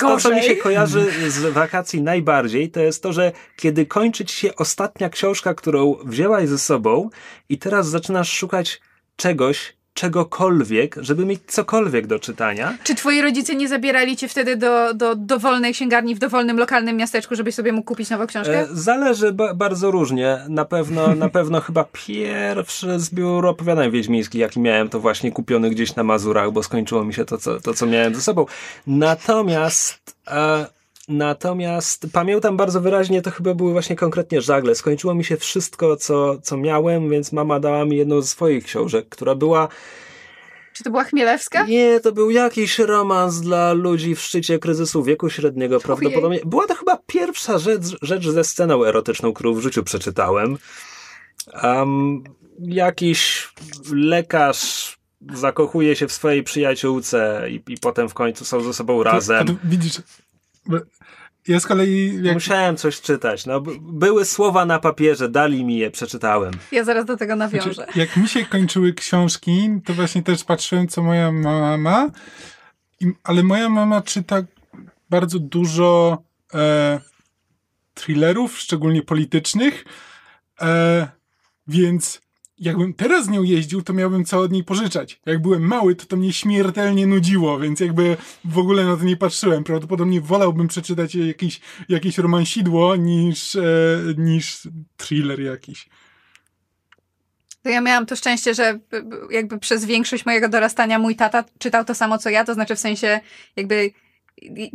to, co mi się kojarzy z wakacji najbardziej, to jest to, że kiedy kończy ci się ostatnia książka, którą wzięłaś ze sobą i teraz zaczynasz szukać czegoś, czegokolwiek, żeby mieć cokolwiek do czytania. Czy twoi rodzice nie zabierali cię wtedy do, do dowolnej księgarni w dowolnym lokalnym miasteczku, żebyś sobie mógł kupić nową książkę? E, zależy ba bardzo różnie. Na pewno, na pewno chyba pierwszy zbiór opowiadań wiedźmińskich, jaki miałem, to właśnie kupiony gdzieś na Mazurach, bo skończyło mi się to, co, to, co miałem ze sobą. Natomiast... E, Natomiast pamiętam bardzo wyraźnie, to chyba były właśnie konkretnie żagle. Skończyło mi się wszystko, co, co miałem, więc mama dała mi jedną ze swoich książek, która była. Czy to była Chmielewska? Nie, to był jakiś romans dla ludzi w szczycie kryzysu wieku średniego prawdopodobnie. Była to chyba pierwsza rzecz, rzecz ze sceną erotyczną, którą w życiu przeczytałem. Um, jakiś lekarz zakochuje się w swojej przyjaciółce i, i potem w końcu są ze sobą razem. To, widzisz, ja z kolei... Jak... Musiałem coś czytać. No, były słowa na papierze, dali mi je, przeczytałem. Ja zaraz do tego nawiążę. Znaczy, jak mi się kończyły książki, to właśnie też patrzyłem, co moja mama ma, ale moja mama czyta bardzo dużo e, thrillerów, szczególnie politycznych, e, więc jakbym teraz nią jeździł, to miałbym co od niej pożyczać. Jak byłem mały, to to mnie śmiertelnie nudziło, więc jakby w ogóle na to nie patrzyłem. Prawdopodobnie wolałbym przeczytać jakiś, jakieś romansidło niż, e, niż thriller jakiś. Ja miałam to szczęście, że jakby przez większość mojego dorastania mój tata czytał to samo co ja, to znaczy w sensie jakby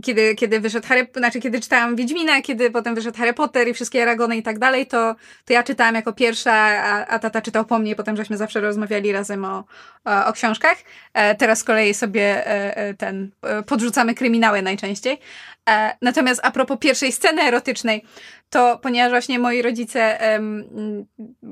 kiedy, kiedy wyszedł Harry, znaczy kiedy czytałam Wiedźmina, kiedy potem wyszedł Harry Potter i wszystkie Aragony i tak dalej, to, to ja czytałam jako pierwsza, a, a tata czytał po mnie potem żeśmy zawsze rozmawiali razem o, o, o książkach. E, teraz z kolei sobie e, e ten, podrzucamy kryminały najczęściej. E, natomiast a propos pierwszej sceny erotycznej, to ponieważ właśnie moi rodzice em,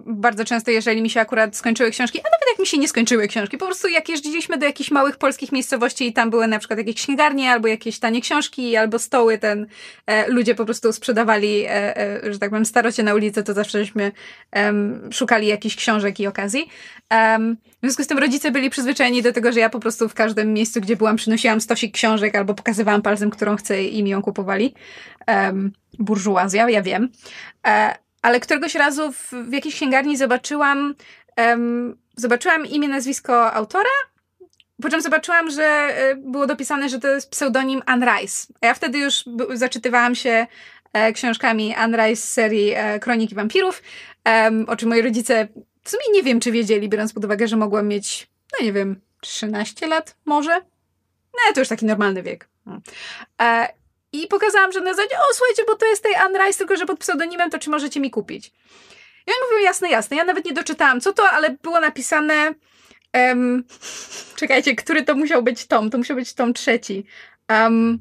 bardzo często, jeżeli mi się akurat skończyły książki, a nawet jak mi się nie skończyły książki, po prostu jak jeździliśmy do jakichś małych polskich miejscowości i tam były na przykład jakieś księgarnie albo jakieś tanie książki, albo stoły, ten e, ludzie po prostu sprzedawali, e, e, że tak powiem, starocie na ulicy, to zawsze żeśmy em, szukali jakichś książek i okazji. Um, w związku z tym rodzice byli przyzwyczajeni do tego, że ja po prostu w każdym miejscu, gdzie byłam, przynosiłam stosik książek albo pokazywałam palcem, którą chcę i mi ją kupowali. Um, burżuazja, ja wiem. E, ale któregoś razu w, w jakiejś księgarni zobaczyłam um, zobaczyłam imię, nazwisko autora, po czym zobaczyłam, że e, było dopisane, że to jest pseudonim Anne Rice. A ja wtedy już zaczytywałam się e, książkami Anne Rice z serii e, Kroniki Wampirów, o czym moi rodzice w sumie nie wiem, czy wiedzieli, biorąc pod uwagę, że mogłam mieć, no nie wiem, 13 lat może? No, to już taki normalny wiek. No. E, I pokazałam, że na zasadzie, o słuchajcie, bo to jest tej Anne Rice, tylko że pod pseudonimem, to czy możecie mi kupić? I oni mówią, jasne, jasne. Ja nawet nie doczytałam, co to, ale było napisane... Um, czekajcie, który to musiał być tom? To musiał być tom trzeci. Um,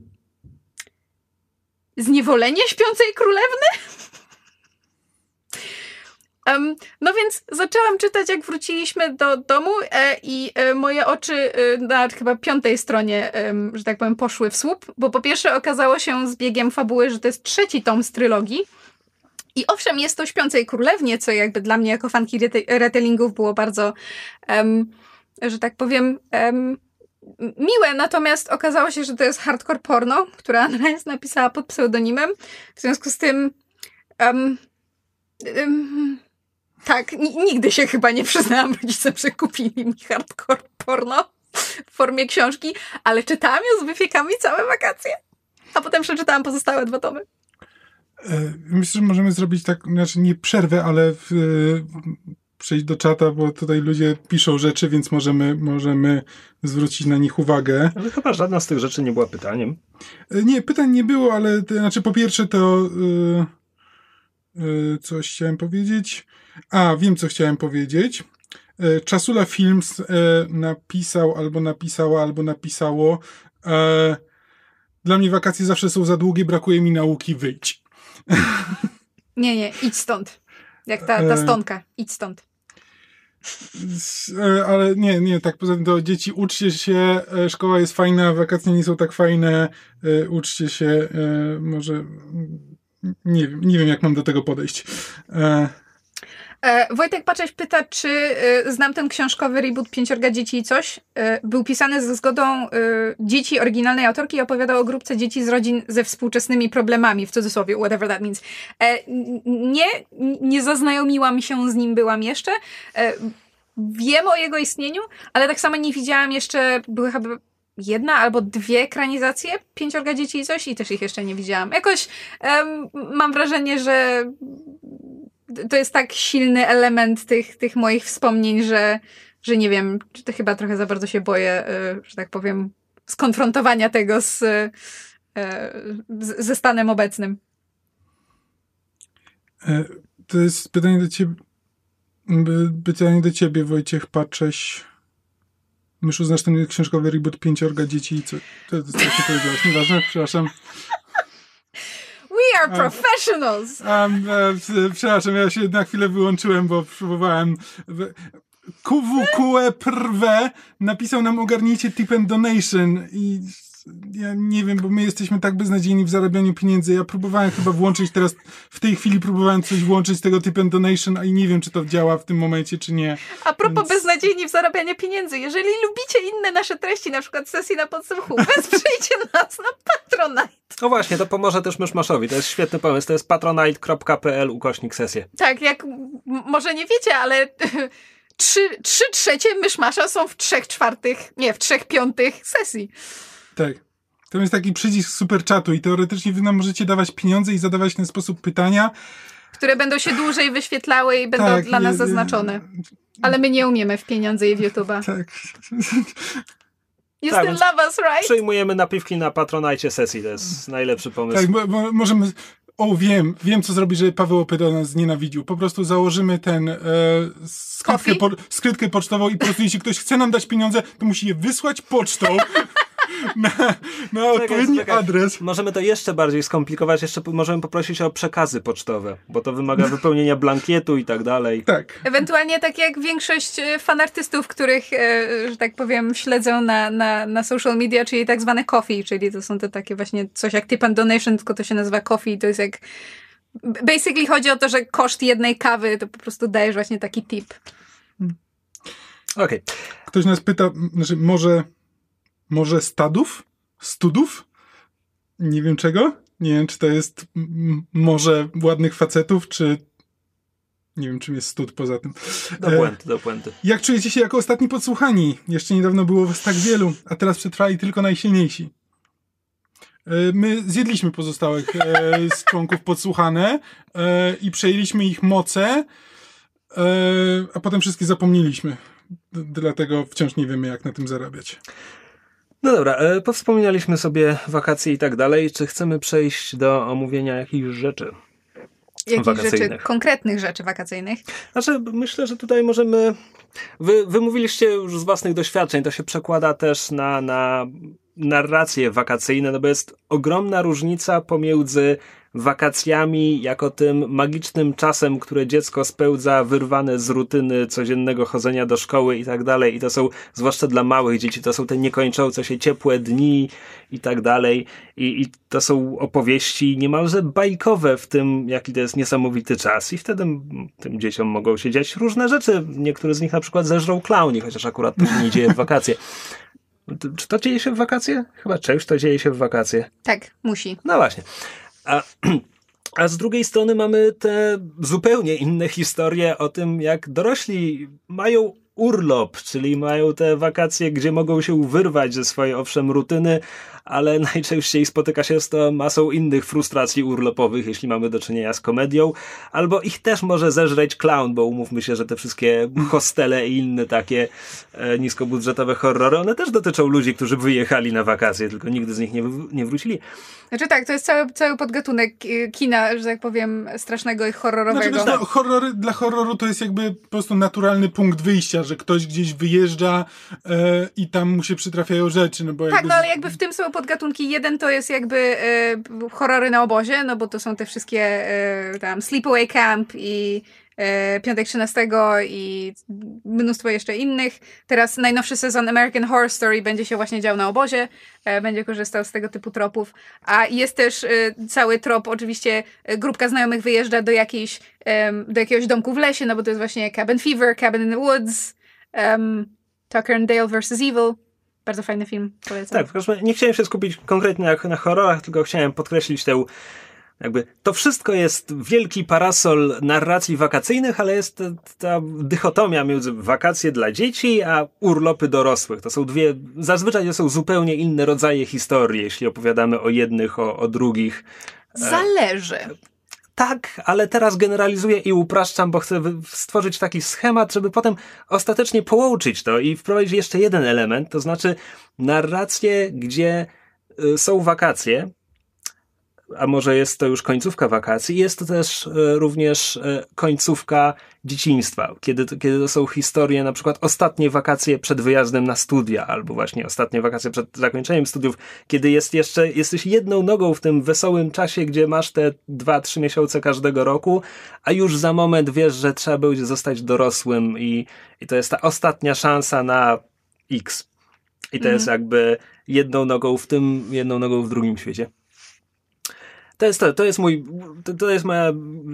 Zniewolenie śpiącej królewny? Um, no więc zaczęłam czytać, jak wróciliśmy do domu e, i e, moje oczy e, na chyba piątej stronie, że tak powiem, poszły w słup, bo po pierwsze okazało się z biegiem fabuły, że to jest trzeci tom z trylogii. I owszem, jest to Śpiącej Królewnie, co jakby dla mnie jako fanki retellingów było bardzo, że tak powiem, miłe, natomiast okazało się, że to jest hardcore porno, która Anna jest napisała pod pseudonimem. W związku z tym um, um, tak, nigdy się chyba nie przyznałam rodzicom, że kupili mi hardcore porno w formie książki, ale czytałam ją z wypiekami całe wakacje. A potem przeczytałam pozostałe dwa tomy. E, myślę, że możemy zrobić tak, znaczy nie przerwę, ale w, przejść do czata, bo tutaj ludzie piszą rzeczy, więc możemy, możemy zwrócić na nich uwagę. Ale chyba żadna z tych rzeczy nie była pytaniem. E, nie, pytań nie było, ale to, znaczy po pierwsze to yy, coś chciałem powiedzieć. A, wiem, co chciałem powiedzieć. E, Czasula Films e, napisał, albo napisała, albo napisało e, dla mnie wakacje zawsze są za długie, brakuje mi nauki, wyjdź. Nie, nie, idź stąd. Jak ta, ta stonka, idź stąd. Ale nie, nie, tak poza tym do dzieci uczcie się, szkoła jest fajna, wakacje nie są tak fajne, uczcie się, może nie nie wiem jak mam do tego podejść. E, Wojtek Pacześ pyta, czy e, znam ten książkowy reboot Pięciorga Dzieci i coś. E, był pisany ze zgodą e, dzieci oryginalnej autorki i opowiadał o grupce dzieci z rodzin ze współczesnymi problemami, w cudzysłowie, whatever that means. E, nie, nie zaznajomiłam się z nim, byłam jeszcze. E, wiem o jego istnieniu, ale tak samo nie widziałam jeszcze, były chyba jedna albo dwie ekranizacje Pięciorga Dzieci i coś i też ich jeszcze nie widziałam. Jakoś mam wrażenie, że to jest tak silny element tych, tych moich wspomnień, że, że nie wiem, czy to chyba trochę za bardzo się boję, y, że tak powiem, skonfrontowania tego z, y, ze stanem obecnym. E, to jest pytanie do ciebie, pytanie do ciebie, Wojciech Pacześ. Myszu, znasz ten książkowy reboot Pięciorga Dzieci i co? To, to, to, to powiedziałeś, nieważne, przepraszam. We are professionals! Um, um, przepraszam, ja się na chwilę wyłączyłem, bo próbowałem... QWQE napisał nam ogarnijcie tip and donation i ja nie wiem, bo my jesteśmy tak beznadziejni w zarabianiu pieniędzy. Ja próbowałem chyba włączyć teraz, w tej chwili próbowałem coś włączyć z tego typu donation, a i nie wiem, czy to działa w tym momencie, czy nie. A propos Więc... beznadziejni w zarabianiu pieniędzy, jeżeli lubicie inne nasze treści, na przykład sesji na podsłuchu, wesprzyjcie nas na Patronite. No właśnie, to pomoże też Myszmaszowi. To jest świetny pomysł. To jest patronite.pl ukośnik sesję. Tak, jak może nie wiecie, ale trzy, trzy trzecie Myszmasza są w trzech czwartych, nie, w trzech piątych sesji. Tak. To jest taki przycisk super czatu i teoretycznie wy nam możecie dawać pieniądze i zadawać w ten sposób pytania. Które będą się dłużej wyświetlały i będą tak, dla nas zaznaczone. Ale my nie umiemy w pieniądze i w YouTube'a. Tak. You tak, love us, right? Przyjmujemy napiwki na Patronite sesji, to jest najlepszy pomysł. Tak, bo, bo możemy... O, wiem, wiem co zrobić, żeby Paweł Opyda nas znienawidził. Po prostu założymy ten e, skrytkę, po, skrytkę pocztową i po prostu jeśli ktoś chce nam dać pieniądze, to musi je wysłać pocztą na, na odpowiedni czekaj. adres. Możemy to jeszcze bardziej skomplikować, jeszcze możemy poprosić o przekazy pocztowe, bo to wymaga wypełnienia blankietu i tak dalej. Tak. Ewentualnie tak jak większość e, fanartystów, których, e, że tak powiem, śledzą na, na, na social media, czyli tak zwane coffee, czyli to są te takie właśnie coś jak tip and donation, tylko to się nazywa coffee, to jest jak basically chodzi o to, że koszt jednej kawy to po prostu dajesz właśnie taki tip. Okej, Ktoś nas pyta, znaczy może, może stadów? Studów? Nie wiem czego. Nie wiem, czy to jest może ładnych facetów, czy nie wiem, czym jest stud poza tym. do E, puenty, do puenty. Jak czujecie się jako ostatni podsłuchani? Jeszcze niedawno było was tak wielu, a teraz przetrwali tylko najsilniejsi. E, My zjedliśmy pozostałych e, z członków podsłuchane i przejęliśmy ich moce, a potem wszystkie zapomnieliśmy. Dlatego wciąż nie wiemy, jak na tym zarabiać. No dobra, e, powspominaliśmy sobie wakacje i tak dalej. Czy chcemy przejść do omówienia jakichś rzeczy? Jakichś rzeczy, konkretnych rzeczy wakacyjnych. Znaczy, myślę, że tutaj możemy. Wy, wy mówiliście już z własnych doświadczeń, to się przekłada też na, na narracje wakacyjne, no bo jest ogromna różnica pomiędzy wakacjami jako tym magicznym czasem, które dziecko spełdza wyrwane z rutyny codziennego chodzenia do szkoły i tak dalej. I to są, zwłaszcza dla małych dzieci, to są te niekończące się ciepłe dni i tak dalej. I, I to są opowieści niemalże bajkowe w tym, jaki to jest niesamowity czas. I wtedy tym dzieciom mogą się dziać różne rzeczy. Niektóre z nich na przykład zeżrą klauni, chociaż akurat to się nie dzieje w wakacje. Czy to dzieje się w wakacje? Chyba część to dzieje się w wakacje. Tak, musi. No właśnie. A, a z drugiej strony mamy te zupełnie inne historie o tym, jak dorośli mają urlop, czyli mają te wakacje, gdzie mogą się wyrwać ze swojej owszem rutyny, ale najczęściej spotyka się z to masą innych frustracji urlopowych, jeśli mamy do czynienia z komedią, albo ich też może zeżreć clown, bo umówmy się, że te wszystkie hostele i inne takie e, niskobudżetowe horrory, one też dotyczą ludzi, którzy wyjechali na wakacje, tylko nigdy z nich nie, nie wrócili. Znaczy tak, to jest cały, cały podgatunek e, kina, że tak powiem, strasznego i horrorowego. Znaczy, no, horrory, dla horroru to jest jakby po prostu naturalny punkt wyjścia, że ktoś gdzieś wyjeżdża e, i tam mu się przytrafiają rzeczy. No bo Tak, jakby no ale jakby w tym są podgatunki. Jeden to jest jakby e, horrory na obozie, no bo to są te wszystkie e, tam Sleepaway Camp i e, Piątek 13 i mnóstwo jeszcze innych. Teraz najnowszy sezon American Horror Story będzie się właśnie dział na obozie, e, będzie korzystał z tego typu tropów. A jest też e, cały trop, oczywiście e, grupka znajomych wyjeżdża do jakiejś, do jakiegoś domku w lesie, no bo to jest właśnie Cabin Fever, Cabin in the Woods, em, Tucker and Dale vs. Evil. Bardzo fajny film, polecam. Tak, nie chciałem się skupić konkretnie na, na horrorach, tylko chciałem podkreślić tę jakby to wszystko jest wielki parasol narracji wakacyjnych, ale jest ta, ta dychotomia między wakacje dla dzieci, a urlopy dorosłych. To są dwie, zazwyczaj to są zupełnie inne rodzaje historii, jeśli opowiadamy o jednych, o, o drugich. Zależy. Tak, ale teraz generalizuję i upraszczam, bo chcę stworzyć taki schemat, żeby potem ostatecznie połączyć to i wprowadzić jeszcze jeden element, to znaczy narrację, gdzie y, są wakacje, a może jest to już końcówka wakacji, jest to też e, również e, końcówka dzieciństwa, kiedy to, kiedy to są historie, na przykład ostatnie wakacje przed wyjazdem na studia, albo właśnie ostatnie wakacje przed zakończeniem studiów, kiedy jest jeszcze, jesteś jedną nogą w tym wesołym czasie, gdzie masz te dwa, trzy miesiące każdego roku, a już za moment wiesz, że trzeba będzie zostać dorosłym i, i to jest ta ostatnia szansa na X. I to jest jakby jedną nogą w tym, jedną nogą w drugim świecie. To jest to, to jest mój, to, to jest moja,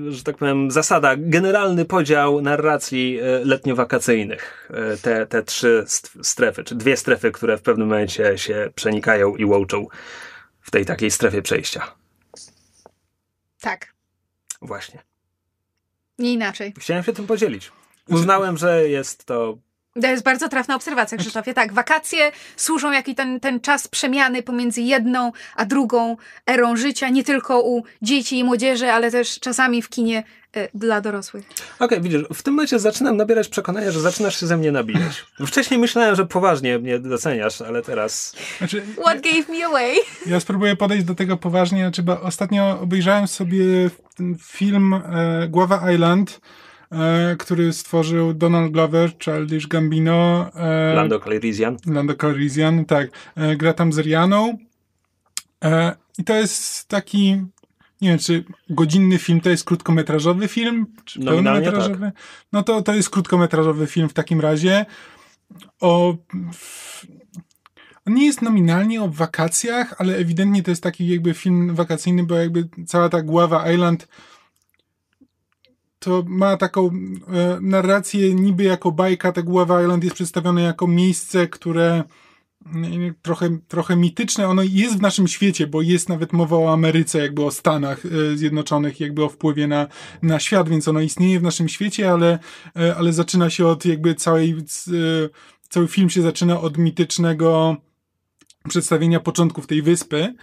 że tak powiem, zasada, generalny podział narracji e, letnio-wakacyjnych. E, Te, te trzy st- strefy, czy dwie strefy, które w pewnym momencie się przenikają i łączą w tej takiej strefie przejścia. Tak. Właśnie. Nie inaczej. Chciałem się tym podzielić. Uznałem, że jest to To jest bardzo trafna obserwacja, Krzysztofie. Tak, wakacje służą jaki ten, ten czas przemiany pomiędzy jedną a drugą erą życia, nie tylko u dzieci i młodzieży, ale też czasami w kinie e, dla dorosłych. Okej, widzisz, w tym momencie zaczynam nabierać przekonania, że zaczynasz się ze mnie nabijać. Wcześniej myślałem, że poważnie mnie doceniasz, ale teraz... Znaczy, What gave me away? Ja spróbuję podejść do tego poważnie. Znaczy, bo ostatnio obejrzałem sobie film e, Głowa Island e, który stworzył Donald Glover, Childish Gambino. E, Lando Calrissian. Lando Calrissian, tak. E, gra tam z Rianą. E, I to jest taki nie wiem, czy godzinny film to jest krótkometrażowy film, czy pełnometrażowy? Tak. No to, to jest krótkometrażowy film w takim razie. O, on nie jest nominalnie o wakacjach, ale ewidentnie to jest taki jakby film wakacyjny, bo jakby cała ta głowa Island to ma taką e, narrację niby jako bajka, ta głowa Island jest przedstawione jako miejsce, które trochę, trochę mityczne. Ono jest w naszym świecie, bo jest nawet mowa o Ameryce, jakby o Stanach e, Zjednoczonych, jakby o wpływie na, na świat, więc ono istnieje w naszym świecie, ale, e, ale zaczyna się od jakby całej, e, cały film się zaczyna od mitycznego przedstawienia początków tej wyspy.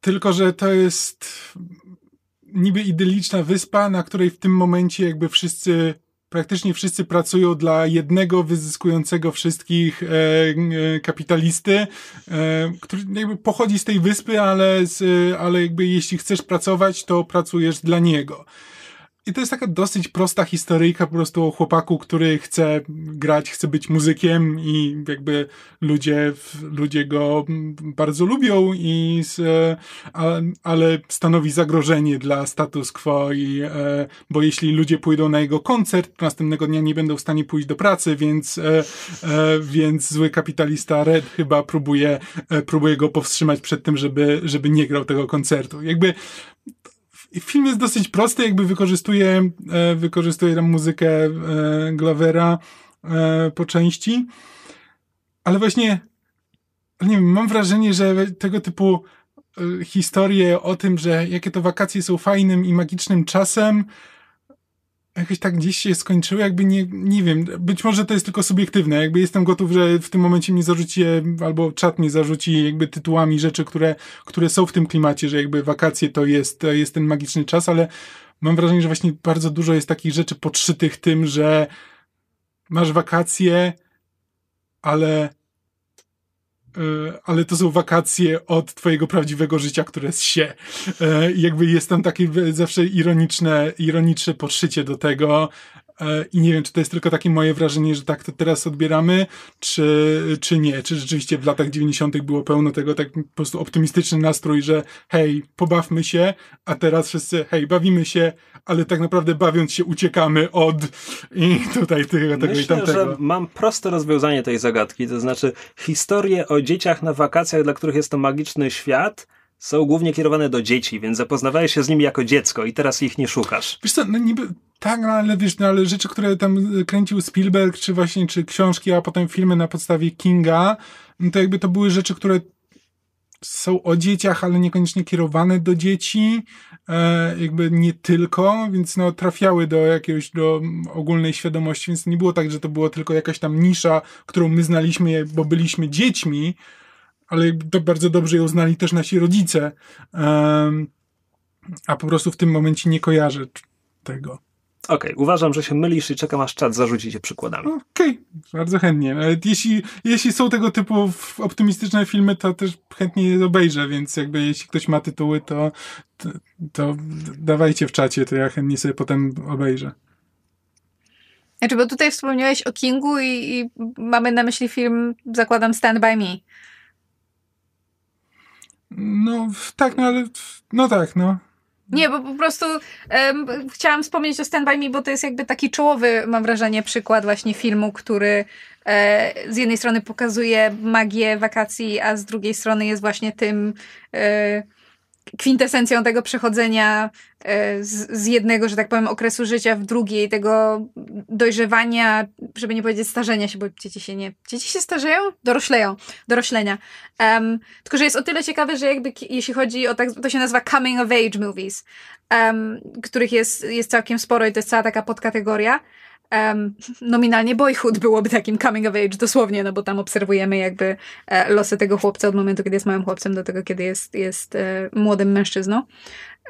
Tylko, że to jest niby idyliczna wyspa, na której w tym momencie jakby wszyscy praktycznie wszyscy pracują dla jednego wyzyskującego wszystkich e, e, kapitalisty, e, który jakby pochodzi z tej wyspy, ale, z, ale jakby jeśli chcesz pracować, to pracujesz dla niego. I to jest taka dosyć prosta historyjka po prostu o chłopaku, który chce grać, chce być muzykiem i jakby ludzie, ludzie go bardzo lubią i ale stanowi zagrożenie dla status quo i e, bo jeśli ludzie pójdą na jego koncert, to następnego dnia nie będą w stanie pójść do pracy, więc e, e, więc zły kapitalista Red chyba próbuje próbuje go powstrzymać przed tym, żeby żeby nie grał tego koncertu. Jakby film jest dosyć prosty, jakby wykorzystuje, e, wykorzystuje tam muzykę e, Glovera e, po części, ale właśnie nie wiem, mam wrażenie, że tego typu historie o tym, że jakie to wakacje są fajnym i magicznym czasem, jakoś tak gdzieś się skończyły, jakby nie, nie wiem, być może to jest tylko subiektywne, jakby jestem gotów, że w tym momencie mnie zarzucicie, albo czat mnie zarzuci jakby tytułami rzeczy, które, które są w tym klimacie, że jakby wakacje to jest, to jest ten magiczny czas, ale mam wrażenie, że właśnie bardzo dużo jest takich rzeczy podszytych tym, że masz wakacje, ale ale to są wakacje od twojego prawdziwego życia, które jest się. E, jakby jest tam takie zawsze ironiczne, ironiczne podszycie do tego, E, I nie wiem, czy to jest tylko takie moje wrażenie, że tak to teraz odbieramy, czy, czy nie. Czy rzeczywiście w latach 90. było pełno tego, tak po prostu optymistyczny nastrój, że hej, pobawmy się, a teraz wszyscy, hej, bawimy się, ale tak naprawdę bawiąc się uciekamy od i tutaj tego, tego Myślę, i tamtego. że mam proste rozwiązanie tej zagadki, to znaczy historie o dzieciach na wakacjach, dla których jest to magiczny świat, są głównie kierowane do dzieci, więc zapoznawałeś się z nimi jako dziecko i teraz ich nie szukasz. Wiesz co, no niby tak, no ale wiesz, no ale rzeczy, które tam kręcił Spielberg, czy właśnie, czy książki, a potem filmy na podstawie Kinga, no to jakby to były rzeczy, które są o dzieciach, ale niekoniecznie kierowane do dzieci, e, jakby nie tylko, więc no trafiały do jakiegoś, do ogólnej świadomości, więc nie było tak, że to było tylko jakaś tam nisza, którą my znaliśmy, bo byliśmy dziećmi, ale to bardzo dobrze ją znali też nasi rodzice, a po prostu w tym momencie nie kojarzę tego. Okej, okay, uważam, że się mylisz i czekam aż czat zarzuci cię przykładami. Okej, okay, bardzo chętnie. Nawet jeśli, jeśli są tego typu optymistyczne filmy, to też chętnie je obejrzę, więc jakby jeśli ktoś ma tytuły, to, to, to dawajcie w czacie, to ja chętnie sobie potem obejrzę. Znaczy, bo tutaj wspomniałeś o Kingu i, i mamy na myśli film, zakładam, Stand By Me. No, tak, no ale, no tak, no. Nie, bo po prostu um, chciałam wspomnieć o Stand By Me, bo to jest jakby taki czołowy, mam wrażenie, przykład właśnie filmu, który e, z jednej strony pokazuje magię wakacji, a z drugiej strony jest właśnie tym e, kwintesencją tego przechodzenia e, z, z, jednego, że tak powiem, okresu życia w drugi, tego dojrzewania, żeby nie powiedzieć starzenia się, bo dzieci się nie... Dzieci się starzeją? Dorośleją. Doroślenia. Um, tylko, że jest o tyle ciekawe, że jakby jeśli chodzi o tak, to się nazywa coming of age movies, um, których jest, jest całkiem sporo i to jest cała taka podkategoria um, nominalnie Boyhood byłoby takim coming of age dosłownie, no bo tam obserwujemy jakby e, losy tego chłopca od momentu, kiedy jest małym chłopcem do tego, kiedy jest, jest e, młodym mężczyzną.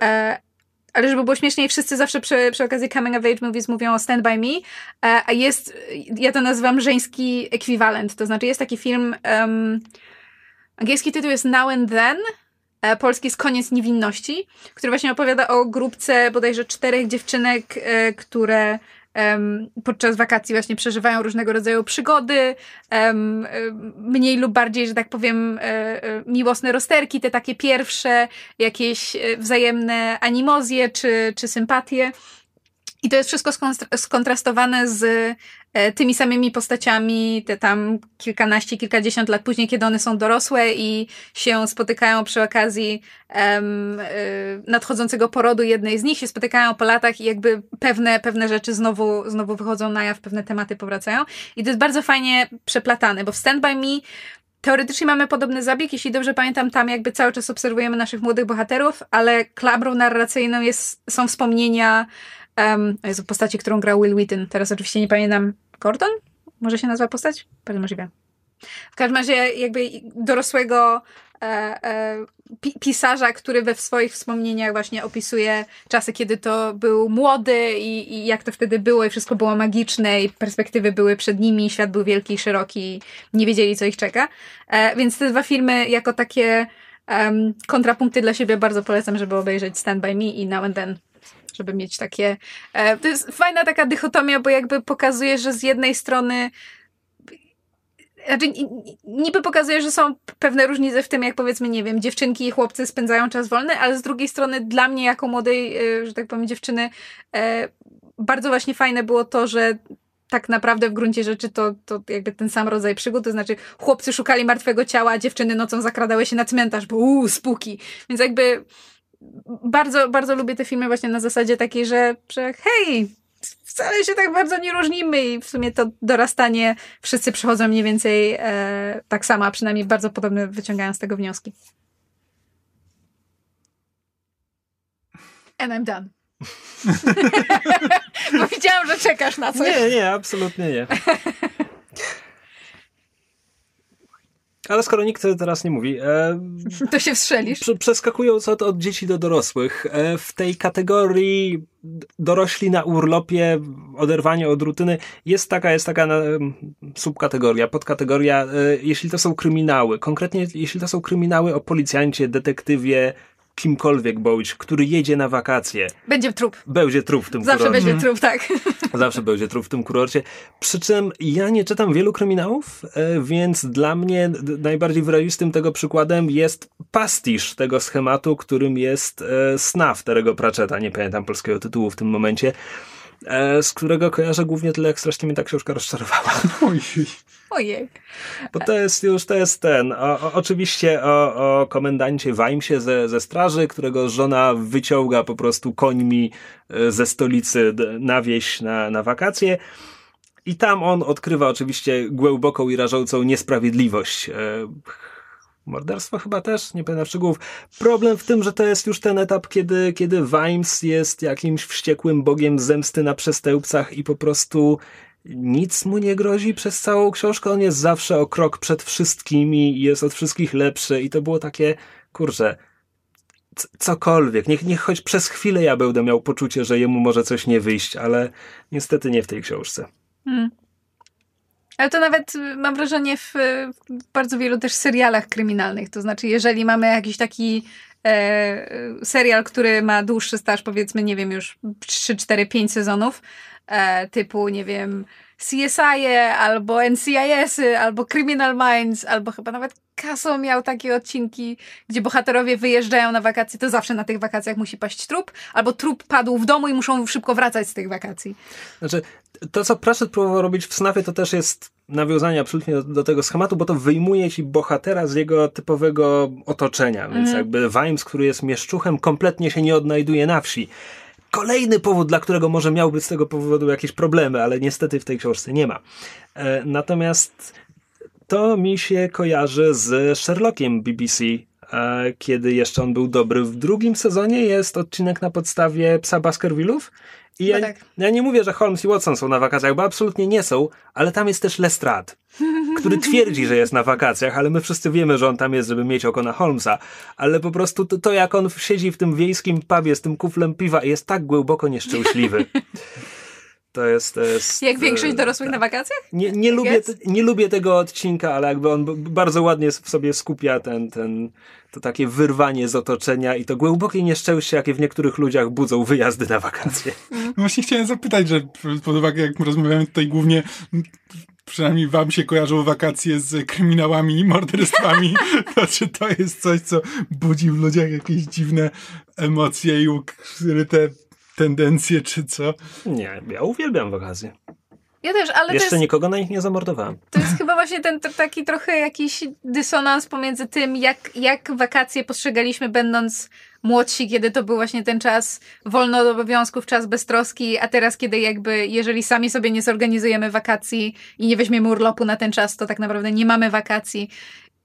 E, ale żeby było śmieszniej, wszyscy zawsze przy, przy okazji coming of age movies mówią o Stand By Me, e, a jest, ja to nazywam żeński ekwiwalent, to znaczy jest taki film, um, angielski tytuł jest Now and Then, e, polski jest Koniec Niewinności, który właśnie opowiada o grupce bodajże czterech dziewczynek, które podczas wakacji właśnie przeżywają różnego rodzaju przygody, mniej lub bardziej, że tak powiem, e, e, miłosne rozterki, te takie pierwsze, jakieś e, wzajemne animozje czy, czy sympatie. I to jest wszystko skontrastowane z tymi samymi postaciami, te tam kilkanaście, kilkadziesiąt lat później, kiedy one są dorosłe i się spotykają przy okazji e, nadchodzącego porodu jednej z nich, się spotykają po latach i jakby pewne, pewne rzeczy znowu, znowu wychodzą na jaw, pewne tematy powracają. I to jest bardzo fajnie przeplatane, bo w Stand By Me Teoretycznie mamy podobny zabieg, jeśli dobrze pamiętam, tam jakby cały czas obserwujemy naszych młodych bohaterów, ale klamrą narracyjną jest, są wspomnienia um, Jezu, postaci, którą grał Will Wheaton. Teraz oczywiście nie pamiętam. Gordon? Może się nazywa postać? Bardzo możliwe. W każdym razie jakby dorosłego e, e, pi pisarza, który we swoich wspomnieniach właśnie opisuje czasy, kiedy to był młody i, i, jak to wtedy było i wszystko było magiczne i perspektywy były przed nimi, świat był wielki i szeroki, nie wiedzieli co ich czeka. E, więc te dwa filmy jako takie um, kontrapunkty dla siebie bardzo polecam, żeby obejrzeć Stand By Me i Now and Then żeby mieć takie. E, to jest fajna taka dychotomia, bo jakby pokazuje, że z jednej strony. Znaczy, niby pokazuje, że są pewne różnice w tym, jak powiedzmy, nie wiem, dziewczynki i chłopcy spędzają czas wolny, ale z drugiej strony dla mnie, jako młodej, e, że tak powiem, dziewczyny, e, bardzo właśnie fajne było to, że tak naprawdę w gruncie rzeczy to, to jakby ten sam rodzaj przygód, to znaczy chłopcy szukali martwego ciała, a dziewczyny nocą zakradały się na cmentarz, bo uuu, spuki. Więc jakby bardzo, bardzo lubię te filmy właśnie na zasadzie takiej, że, że hej, wcale się tak bardzo nie różnimy i w sumie to dorastanie wszyscy przychodzą mniej więcej e, tak samo, a przynajmniej bardzo podobne wyciągają z tego wnioski. And I'm done. Bo widziałam, że czekasz na coś. Nie, nie, absolutnie nie. Ale skoro nikt teraz nie mówi. E, to się wstrzelisz. Przeskakując od, od dzieci do dorosłych, e, w tej kategorii dorośli na urlopie, oderwanie od rutyny, jest taka, jest taka e, subkategoria, podkategoria, e, jeśli to są kryminały. Konkretnie, jeśli to są kryminały o policjancie, detektywie, kimkolwiek bądź, który jedzie na wakacje. Będzie trup. Będzie trup w tym Zawsze kurorcie. będzie trup, tak. Zawsze będzie trup w tym kurorcie. Przy czym ja nie czytam wielu kryminałów, e, więc dla mnie najbardziej wyrazistym tego przykładem jest pastisz tego schematu, którym jest e, Snaf Terego Pratchetta. Nie pamiętam polskiego tytułu w tym momencie z którego kojarzę głównie tyle, jak strasznie mnie ta książka rozczarowała. Ojej. Ojej. Bo to jest już, to jest ten, o, o, oczywiście o, o komendancie Weimsie ze, ze straży, którego żona wyciąga po prostu końmi e, ze stolicy na wieś na, na wakacje. I tam on odkrywa oczywiście głęboką i rażącą niesprawiedliwość. Morderstwo chyba też, nie pamiętam szczegółów. Problem w tym, że to jest już ten etap, kiedy, kiedy Vimes jest jakimś wściekłym bogiem zemsty na przestępcach i po prostu nic mu nie grozi przez całą książkę. On jest zawsze o krok przed wszystkimi i jest od wszystkich lepszy. I to było takie, kurczę, cokolwiek. Niech, niech choć przez chwilę ja będę miał poczucie, że jemu może coś nie wyjść, ale niestety nie w tej książce. Hmm. Ale to nawet y, mam wrażenie w, w, bardzo wielu też serialach kryminalnych. To znaczy, jeżeli mamy jakiś taki e, serial, który ma dłuższy staż, powiedzmy, nie wiem, już 3, 4, 5 sezonów, e, typu, nie wiem, CSI, albo NCIS, albo Criminal Minds, albo chyba nawet Caso miał takie odcinki, gdzie bohaterowie wyjeżdżają na wakacje, to zawsze na tych wakacjach musi paść trup, albo trup padł w domu i muszą szybko wracać z tych wakacji. Znaczy, to co Pratchett próbował robić w Snafie, to też jest nawiązanie absolutnie do, do, tego schematu, bo to wyjmuje ci bohatera z jego typowego otoczenia, więc mm. jakby Vimes, który jest mieszczuchem, kompletnie się nie odnajduje na wsi kolejny powód, dla którego może miałby z tego powodu jakieś problemy, ale niestety w tej książce nie ma. E, natomiast to mi się kojarzy z Sherlockiem BBC, e, kiedy jeszcze on był dobry. W drugim sezonie jest odcinek na podstawie Psa Baskervillów i ja, tak. ja, nie mówię, że Holmes i Watson są na wakacjach, bo absolutnie nie są, ale tam jest też Lestrade, który twierdzi, że jest na wakacjach, ale my wszyscy wiemy, że on tam jest, żeby mieć oko na Holmesa. Ale po prostu to, to jak on siedzi w tym wiejskim pubie z tym kuflem piwa i jest tak głęboko nieszczęśliwy. To jest, to jest Jak większość e, dorosłych tak. na wakacjach? Nie, nie, lubię, Jest? te- nie lubię tego odcinka, ale jakby on bardzo ładnie w sobie skupia ten, ten, to takie wyrwanie z otoczenia i to głębokie nieszczęście, jakie w niektórych ludziach budzą wyjazdy na wakacje. No Właśnie chciałem zapytać, że pod uwagę, jak rozmawiamy tutaj głównie, przynajmniej wam się kojarzą wakacje z kryminałami i morderstwami, to czy to jest coś, co budzi w ludziach jakieś dziwne emocje i ukryte tendencje, czy co? Nie, ja uwielbiam wakacje. Ja też, ale to Jeszcze jest, nikogo na nich nie zamordowałem. to jest chyba właśnie ten t- taki trochę jakiś dysonans pomiędzy tym, jak, jak wakacje postrzegaliśmy będąc młodsi, kiedy to był właśnie ten czas wolno od obowiązków, czas beztroski, a teraz, kiedy jakby, jeżeli sami sobie nie zorganizujemy wakacji i nie weźmiemy urlopu na ten czas, to tak naprawdę nie mamy wakacji.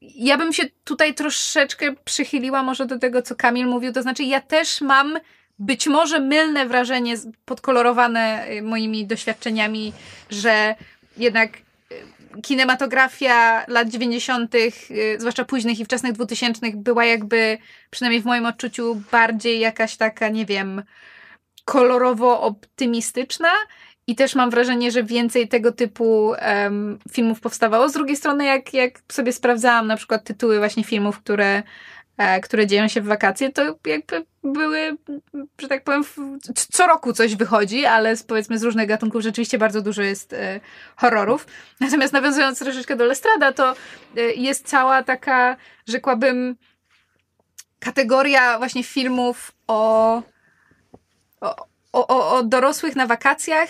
Ja bym się tutaj troszeczkę przychyliła może do tego, co Kamil mówił, to znaczy ja też mam być może mylne wrażenie, podkolorowane y, moimi doświadczeniami, że jednak y, kinematografia lat 90., y, zwłaszcza późnych i wczesnych 2000 była jakby, przynajmniej w moim odczuciu, bardziej jakaś taka, nie wiem, kolorowo optymistyczna. I też mam wrażenie, że więcej tego typu em, filmów powstawało. Z drugiej strony, jak, jak sobie sprawdzałam na przykład tytuły właśnie filmów, które, które dzieją się w wakacje, to jakby były, że tak powiem, co roku coś wychodzi, ale z, powiedzmy z różnych gatunków rzeczywiście bardzo dużo jest e, horrorów. Natomiast nawiązując troszeczkę do Lestrada, to e, jest cała taka, rzekłabym, kategoria właśnie filmów o, o, o, o dorosłych na wakacjach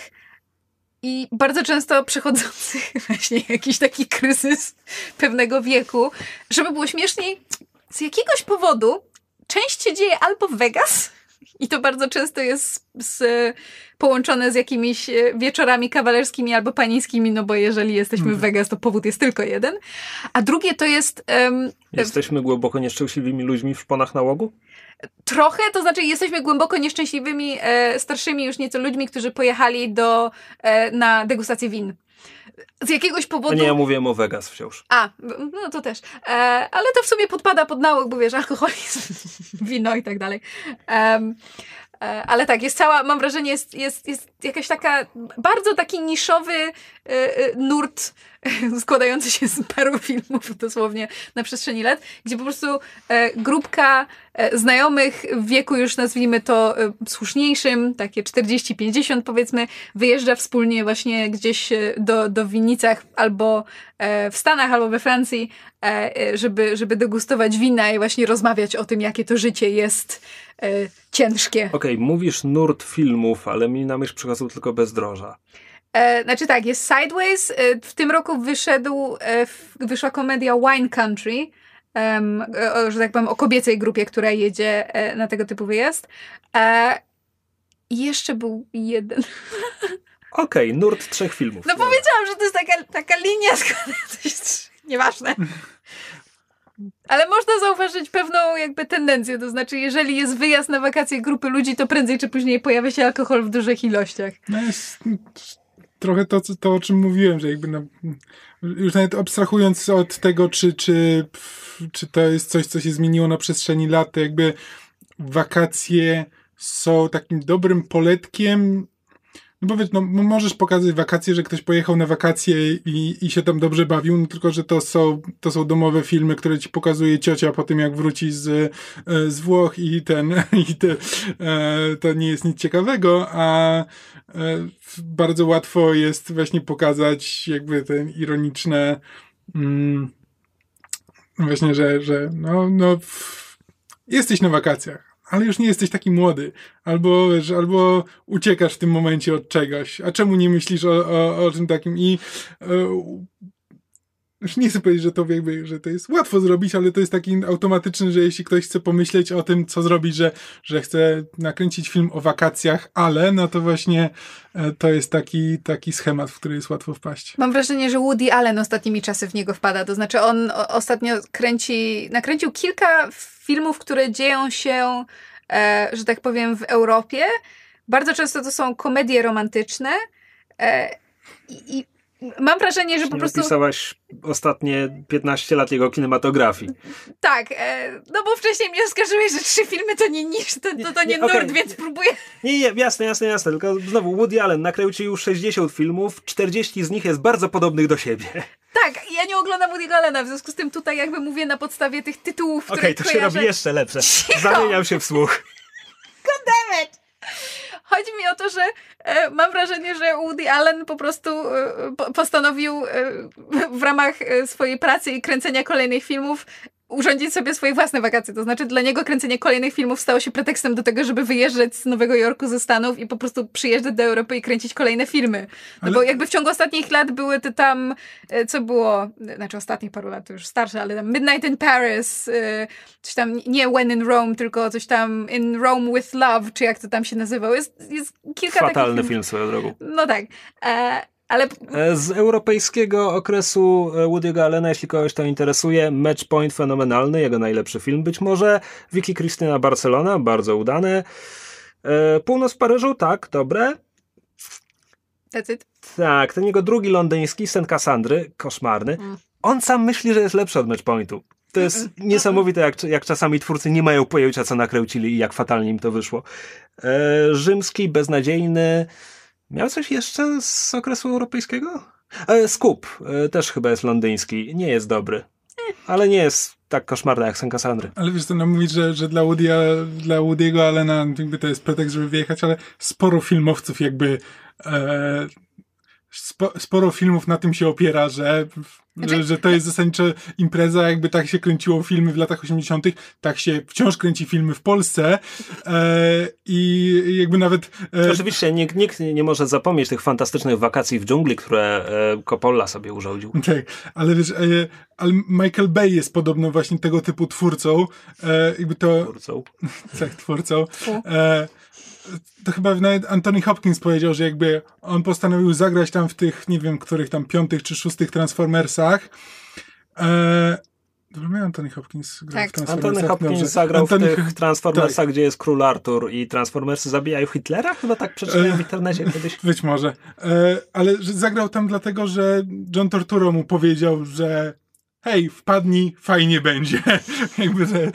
i bardzo często przechodzących właśnie jakiś taki kryzys pewnego wieku. Żeby było śmieszniej, z jakiegoś powodu część się dzieje albo w Vegas i to bardzo często jest z, z, połączone z jakimiś e, wieczorami kawalerskimi albo panieńskimi, no bo jeżeli jesteśmy w Vegas, to powód jest tylko jeden. A drugie to jest em, Jesteśmy głęboko nieszczęśliwymi ludźmi w szponach nałogu? Trochę, to znaczy jesteśmy głęboko nieszczęśliwymi, e, starszymi już nieco ludźmi, którzy pojechali do, e, na degustację win. Z jakiegoś powodu... nie, ja mówiłem o Vegas wciąż. A, no to też. E, ale to w sumie podpada pod nałóg, bo wiesz, alkoholizm, wino i tak dalej. E, ale tak, jest cała, mam wrażenie, jest, jest, jest jakaś taka, bardzo taki niszowy nurt e, składający się z paru filmów dosłownie na przestrzeni lat, gdzie po prostu e, grupka e, znajomych w wieku już nazwijmy to e, słuszniejszym, takie 40-50 powiedzmy, wyjeżdża wspólnie właśnie gdzieś e, do, do winnicach albo e, w Stanach, albo we Francji, e, e, żeby, żeby degustować wina i właśnie rozmawiać o tym, jakie to życie jest e, ciężkie. Okej, mówisz nurt filmów, ale mi na myśl przychodzą tylko bezdroża. E, znaczy tak, jest Sideways. E, w tym roku wyszedł, e, wyszła komedia Wine Country, o, że tak powiem, o kobiecej grupie, która jedzie na tego typu wyjazd. E, I jeszcze był jeden. Okej, nurt trzech filmów. No Dobra. powiedziałam, że to jest taka, taka linia składająca Nieważne. Ale można zauważyć pewną jakby tendencję, to znaczy jeżeli jest wyjazd na wakacje grupy ludzi, to prędzej czy później pojawia się alkohol w dużych ilościach. No jest trochę to, to o czym mówiłem, że jakby no, już nawet abstrahując od tego, czy, czy, czy to jest coś, co się zmieniło na przestrzeni lat, to jakby wakacje są takim dobrym poletkiem. No bo no, możesz pokazać wakacje, że ktoś pojechał na wakacje i, i się tam dobrze bawił, no tylko, że to są, to są domowe filmy, które ci pokazuje ciocia po tym, jak wróci z, e, z Włoch i ten, i te, e, to nie jest nic ciekawego, a e, bardzo łatwo jest właśnie pokazać jakby te ironiczne mm, właśnie, że, że no, no jesteś na wakacjach, ale już nie jesteś taki młody. Albo, wiesz, albo uciekasz w tym momencie od czegoś. A czemu nie myślisz o, o, o takim? I e, już nie chcę powiedzieć, że to jakby, że to jest łatwo zrobić, ale to jest taki automatyczny, że jeśli ktoś chce pomyśleć o tym, co zrobić, że, że chce nakręcić film o wakacjach, ale no to właśnie e, to jest taki, taki schemat, w który jest łatwo wpaść. Mam wrażenie, że Woody Allen ostatnimi czasy w niego wpada. To znaczy, on ostatnio kręci, nakręcił kilka filmów, które dzieją się, e, że tak powiem, w Europie. Bardzo często to są komedie romantyczne. E, I mam wrażenie, że po prostu... opisałaś ostatnie 15 lat jego kinematografii. Tak, e, no bo wcześniej mnie oskarżyłeś, że trzy filmy to nie niż, to, to, to nie, Nie, nurt, okej, więc próbuję... Nie, nie, jasne, jasne, jasne. Tylko znowu Woody Allen nakręcił już 60 filmów, 40 z nich jest bardzo podobnych do siebie. Tak, ja nie oglądam Woody'ego Allena, w związku z tym tutaj jakby mówię na podstawie tych tytułów, które Okej, to się kojarzę. robi jeszcze lepsze. Cicho! Zamieniam się w słuch. Chodzi mi o to, że e, mam wrażenie, że Woody Allen po prostu e, po, postanowił e, w ramach swojej pracy i kręcenia kolejnych filmów urządzić sobie swoje własne wakacje. To znaczy dla niego kręcenie kolejnych filmów stało się pretekstem do tego, żeby wyjeżdżać z Nowego Jorku ze Stanów i po prostu przyjeżdżać do Europy i kręcić kolejne filmy. No Ale- bo jakby w ciągu ostatnich lat były te tam, e, co było, znaczy ostatnich paru lat, to już starsze, ale tam Midnight in Paris, e, coś tam, nie When in Rome, tylko coś tam In Rome with Love, czy jak to tam się nazywał. Jest, jest kilka takich Fatalny filmów. film swoją drogą. No tak. E, ale E, Z europejskiego okresu e, Woody'ego Allena, jeśli kogoś to interesuje, Match Point fenomenalny, jego najlepszy film być może. Vicky Cristina Barcelona, bardzo udane. Północ w Paryżu, tak, dobre. that's it. Tak, ten jego drugi londyński, Sen Cassandry, koszmarny. Mm. On sam myśli, że jest lepszy od Match Pointu. To jest niesamowite, jak, jak czasami twórcy nie mają pojęcia, co nakręcili i jak fatalnie im to wyszło. E, rzymski, beznadziejny. Miał coś jeszcze z okresu europejskiego? E, Skup, e, też chyba jest londyński. Nie jest dobry. Ale nie jest tak koszmarny jak Sen Cassandry. Ale wiesz, to nam mówić, że, że dla, Woody, dla Woody'ego Allena jakby to jest pretekst, żeby wyjechać, ale sporo filmowców jakby e, spo, sporo filmów na tym się opiera, że, Znaczy- że, że to jest zasadniczo impreza, jakby tak się kręciło filmy w latach 80., tak się wciąż kręci filmy w Polsce e, i jakby nawet e, Oczywiście nikt, nikt nie może zapomnieć tych fantastycznych wakacji w dżungli, które e, Coppola sobie urządził. Tak, ale wiesz, e, ale Michael Bay jest podobno właśnie tego typu twórcą. E, jakby to, Twórcą. tak, twórcą. To chyba nawet Anthony Hopkins powiedział, że jakby on postanowił zagrać tam w tych, nie wiem, których tam piątych czy szóstych Transformersach. E, Dobrze, Anthony Hopkins grał Tak. w Transformersach? Antony Hopkins Dobrze. zagrał Anthony w tych Transformersach, gdzie jest król Artur i Transformersy zabijają Hitlera? Chyba tak przeczytałem w E, internecie kiedyś. Być może. E, ale że zagrał tam dlatego, że John Torturo mu powiedział, że hej, wpadnij, fajnie będzie. Jakby, że,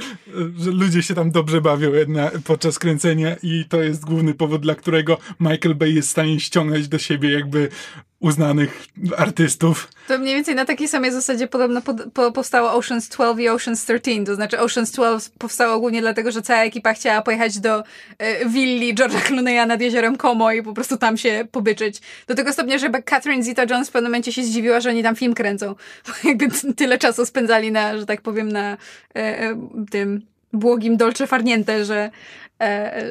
że ludzie się tam dobrze bawią jedna, podczas kręcenia i to jest główny powód, dla którego Michael Bay jest w stanie ściągać do siebie jakby uznanych artystów. To mniej więcej na takiej samej zasadzie podobno pod, po, powstało Ocean's 12 i Ocean's 13. To znaczy Ocean's 12 powstało głównie dlatego, że cała ekipa chciała pojechać do e, willi George'a Clooney'a nad jeziorem Como i po prostu tam się pobyczyć. Do tego stopnia, że Catherine Zeta-Jones w pewnym momencie się zdziwiła, że oni tam film kręcą. Bo jakby tyle czasu spędzali na, że tak powiem, na e, e, tym błogim Dolce Farniente, że,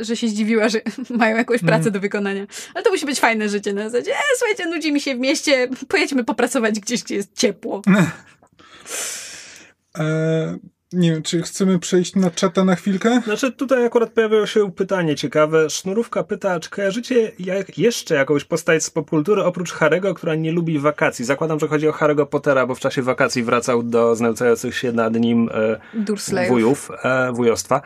że się zdziwiła, że mają jakąś pracę do wykonania. Ale to musi być fajne życie na zasadzie, e, słuchajcie, nudzi mi się w mieście, pojedźmy popracować gdzieś, gdzie jest ciepło. E, nie wiem, czy chcemy przejść na czata na chwilkę? Znaczy tutaj akurat pojawiło się pytanie ciekawe. Sznurówka pyta, czy kojarzycie jak, jeszcze jakąś postać z popkultury oprócz Harego, która nie lubi wakacji? Zakładam, że chodzi o Harry'ego Pottera, bo w czasie wakacji wracał do znęcających się nad nim e, wujów, e, wujostwa.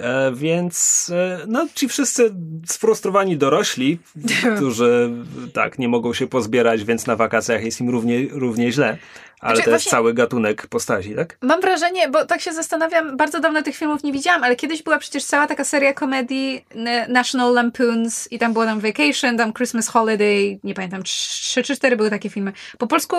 E, więc e, no, ci wszyscy sfrustrowani dorośli, którzy tak nie mogą się pozbierać, więc na wakacjach jest im równie, równie źle. Ale Znaczy, to jest cały gatunek postaci, tak? Mam wrażenie, bo tak się zastanawiam, bardzo dawno tych filmów nie widziałam, ale kiedyś była przecież cała taka seria komedii National Lampoons i tam było tam Vacation, tam Christmas Holiday, nie pamiętam, trzy czy cztery były takie filmy. Po polsku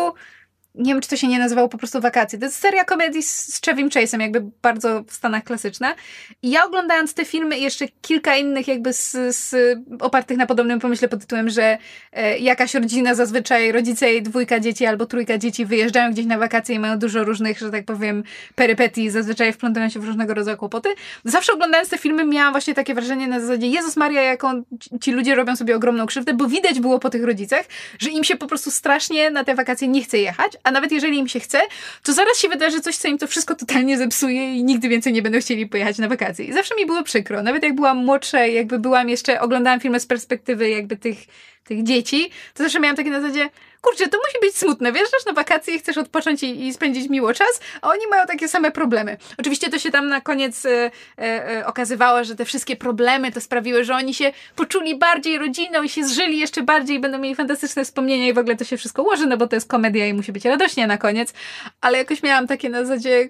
nie wiem, czy to się nie nazywało po prostu wakacje. To jest seria komedii z, Chevym Chase'em, jakby bardzo w Stanach klasyczna. I ja oglądając te filmy i jeszcze kilka innych jakby z, z opartych na podobnym pomyśle pod tytułem, że e, jakaś rodzina, zazwyczaj rodzice i dwójka dzieci albo trójka dzieci wyjeżdżają gdzieś na wakacje i mają dużo różnych, że tak powiem, perypetii, zazwyczaj wplątają się w różnego rodzaju kłopoty. Zawsze oglądając te filmy miałam właśnie takie wrażenie na zasadzie Jezus Maria, jaką ci ludzie robią sobie ogromną krzywdę, bo widać było po tych rodzicach, że im się po prostu strasznie na te wakacje nie chce jechać, a nawet jeżeli im się chce, to zaraz się wydarzy coś, co im to wszystko totalnie zepsuje i nigdy więcej nie będą chcieli pojechać na wakacje. I zawsze mi było przykro. Nawet jak byłam młodsza, jakby byłam jeszcze, oglądałam filmy z perspektywy jakby tych tych dzieci, to zawsze miałam takie na zasadzie, kurczę, to musi być smutne, wjeżdżasz na wakacje chcesz odpocząć i, i spędzić miło czas, a oni mają takie same problemy. Oczywiście to się tam na koniec e, e, okazywało, że te wszystkie problemy to sprawiły, że oni się poczuli bardziej rodziną i się zżyli jeszcze bardziej i będą mieli fantastyczne wspomnienia i w ogóle to się wszystko ułoży, no bo to jest komedia i musi być radośnie na koniec, ale jakoś miałam takie na zasadzie,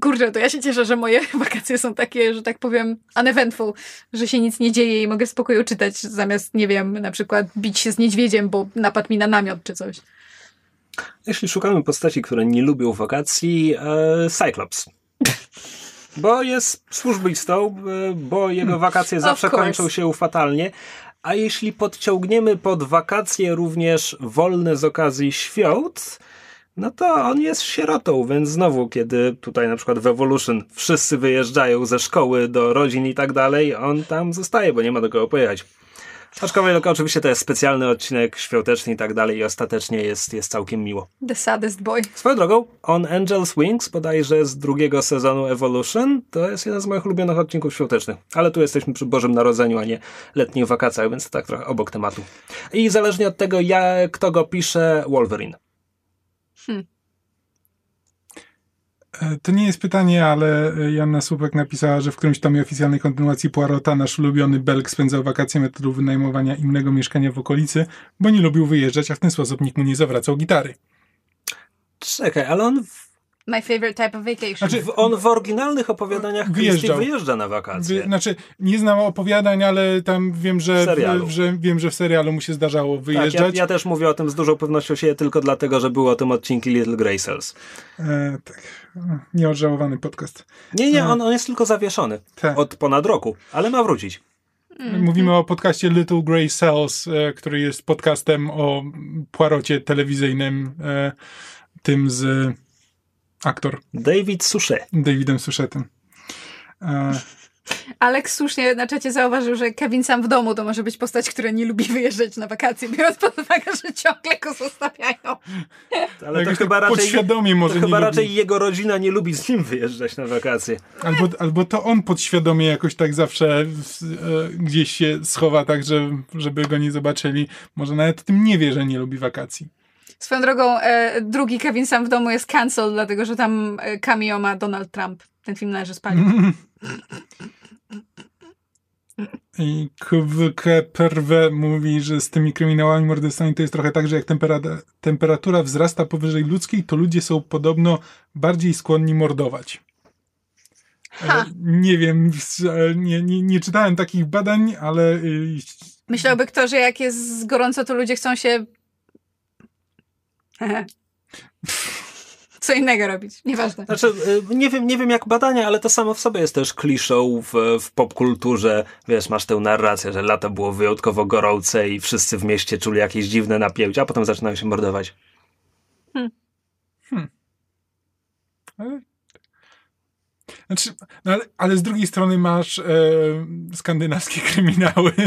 kurczę, to ja się cieszę, że moje wakacje są takie, że tak powiem, uneventful, że się nic nie dzieje i mogę w spokoju czytać, zamiast, nie wiem, na przykład bić się z niedźwiedziem, bo napadł mi na namiot czy coś. Jeśli szukamy postaci, które nie lubią wakacji, e, Cyclops. Bo jest służbistą, e, bo jego wakacje zawsze kończą się fatalnie. A jeśli podciągniemy pod wakacje również wolne z okazji świąt, no to on jest sierotą, więc znowu, kiedy tutaj na przykład w Evolution wszyscy wyjeżdżają ze szkoły do rodzin i tak dalej, on tam zostaje, bo nie ma do kogo pojechać. Aczkolwiek oczywiście to jest specjalny odcinek świąteczny i tak dalej i ostatecznie jest, jest całkiem miło. The saddest boy. Swoją drogą, On Angel's Wings, bodajże z drugiego sezonu Evolution, to jest jeden z moich ulubionych odcinków świątecznych. Ale tu jesteśmy przy Bożym Narodzeniu, a nie letnich wakacjach, więc tak trochę obok tematu. I zależnie od tego, jak, kto go pisze, Wolverine. Hmm. E, to nie jest pytanie, ale Janna Słupek napisała, że w którymś tomie oficjalnej kontynuacji Poirota nasz ulubiony Belg spędzał wakacje metodą wynajmowania innego mieszkania w okolicy, bo nie lubił wyjeżdżać, a w ten sposób nikt mu nie zawracał gitary. Czekaj, ale on My favorite type of vacation. Znaczy, w, on w oryginalnych opowiadaniach wyjeżdżał. wyjeżdża na wakacje. Wy, znaczy, nie znam opowiadań, ale tam wiem, że w, że, wiem, że w serialu mu się zdarzało wyjeżdżać. Tak, ja, ja, też mówię o tym z dużą pewnością się tylko dlatego, że było o tym odcinki Little Grey Cells. E, tak. Nieodżałowany podcast. Nie, nie, e, on, on jest tylko zawieszony tak. od ponad roku, ale ma wrócić. Mm. Mówimy o podcaście Little Grey Cells, e, który jest podcastem o Poirocie telewizyjnym, e, tym z aktor. David Suchet. Davidem Suchetem. E... Alex słusznie na czacie zauważył, że Kevin sam w domu to może być postać, która nie lubi wyjeżdżać na wakacje, biorąc pod uwagę, że ciągle go zostawiają. Ale to chyba raczej, podświadomie może to chyba raczej jego rodzina nie lubi z nim wyjeżdżać na wakacje. Albo, albo to on podświadomie jakoś tak zawsze e, gdzieś się schowa tak, że, żeby go nie zobaczyli. Może nawet tym nie wie, że nie lubi wakacji. Swoją drogą, e, drugi Kevin sam w domu jest cancel, dlatego że tam e, cameo ma Donald Trump. Ten film należy spalić. I KWKPRW mówi, że z tymi kryminałami morderstwami to jest trochę tak, że jak temperatura, temperatura wzrasta powyżej ludzkiej, to ludzie są podobno bardziej skłonni mordować. Ha. Nie wiem, nie, nie, nie czytałem takich badań, ale. Y, Myślałby kto, że jak jest gorąco, to ludzie chcą się Co innego robić, nieważne. Znaczy, y, nie wiem, nie wiem jak badania, ale to samo w sobie jest też kliszą w, w popkulturze. Wiesz, masz tę narrację, że lata było wyjątkowo gorące i wszyscy w mieście czuli jakieś dziwne napięcie, a potem zaczynają się mordować. Hmm. Hmm. Ale... Znaczy, no ale, ale, z drugiej strony masz e, skandynawskie kryminały.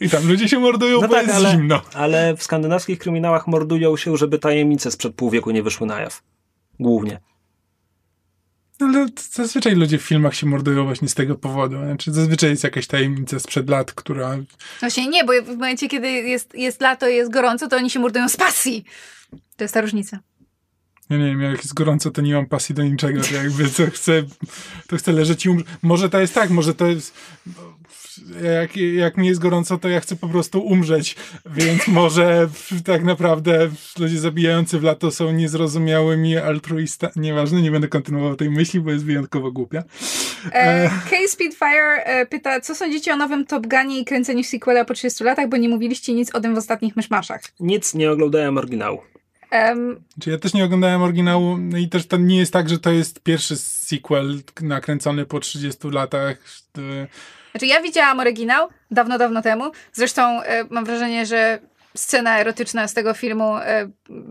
I tam ludzie się mordują, no bo tak, jest ale, zimno. Ale w skandynawskich kryminałach mordują się, żeby tajemnice sprzed pół wieku nie wyszły na jaw. Głównie. Ale zazwyczaj ludzie w filmach się mordują właśnie z tego powodu. Znaczy, zazwyczaj jest jakaś tajemnica sprzed lat, która. Właśnie nie, bo w momencie, kiedy jest, jest lato i jest gorąco, to oni się mordują z pasji. To jest ta różnica. Ja nie wiem, jak jest gorąco, to nie mam pasji do niczego. To jakby to chcę, to chcę leżeć i umrzeć. Może to jest tak, może to jest jak, jak mi jest gorąco, to ja chcę po prostu umrzeć, więc może tak naprawdę ludzie zabijający w lato są niezrozumiałymi altruista. Nieważne, nie będę kontynuował tej myśli, bo jest wyjątkowo głupia. E, K. Speedfire e, pyta, co sądzicie o nowym Top Gunie i kręceniu sequela po 30 latach, bo nie mówiliście nic o tym w ostatnich myszmaszach. Nic, nie oglądałem oryginału. Um, ja też nie oglądałem oryginału no i też to nie jest tak, że to jest pierwszy sequel nakręcony po 30 latach. Znaczy ja widziałam oryginał dawno, dawno temu. Zresztą e, mam wrażenie, że scena erotyczna z tego filmu e,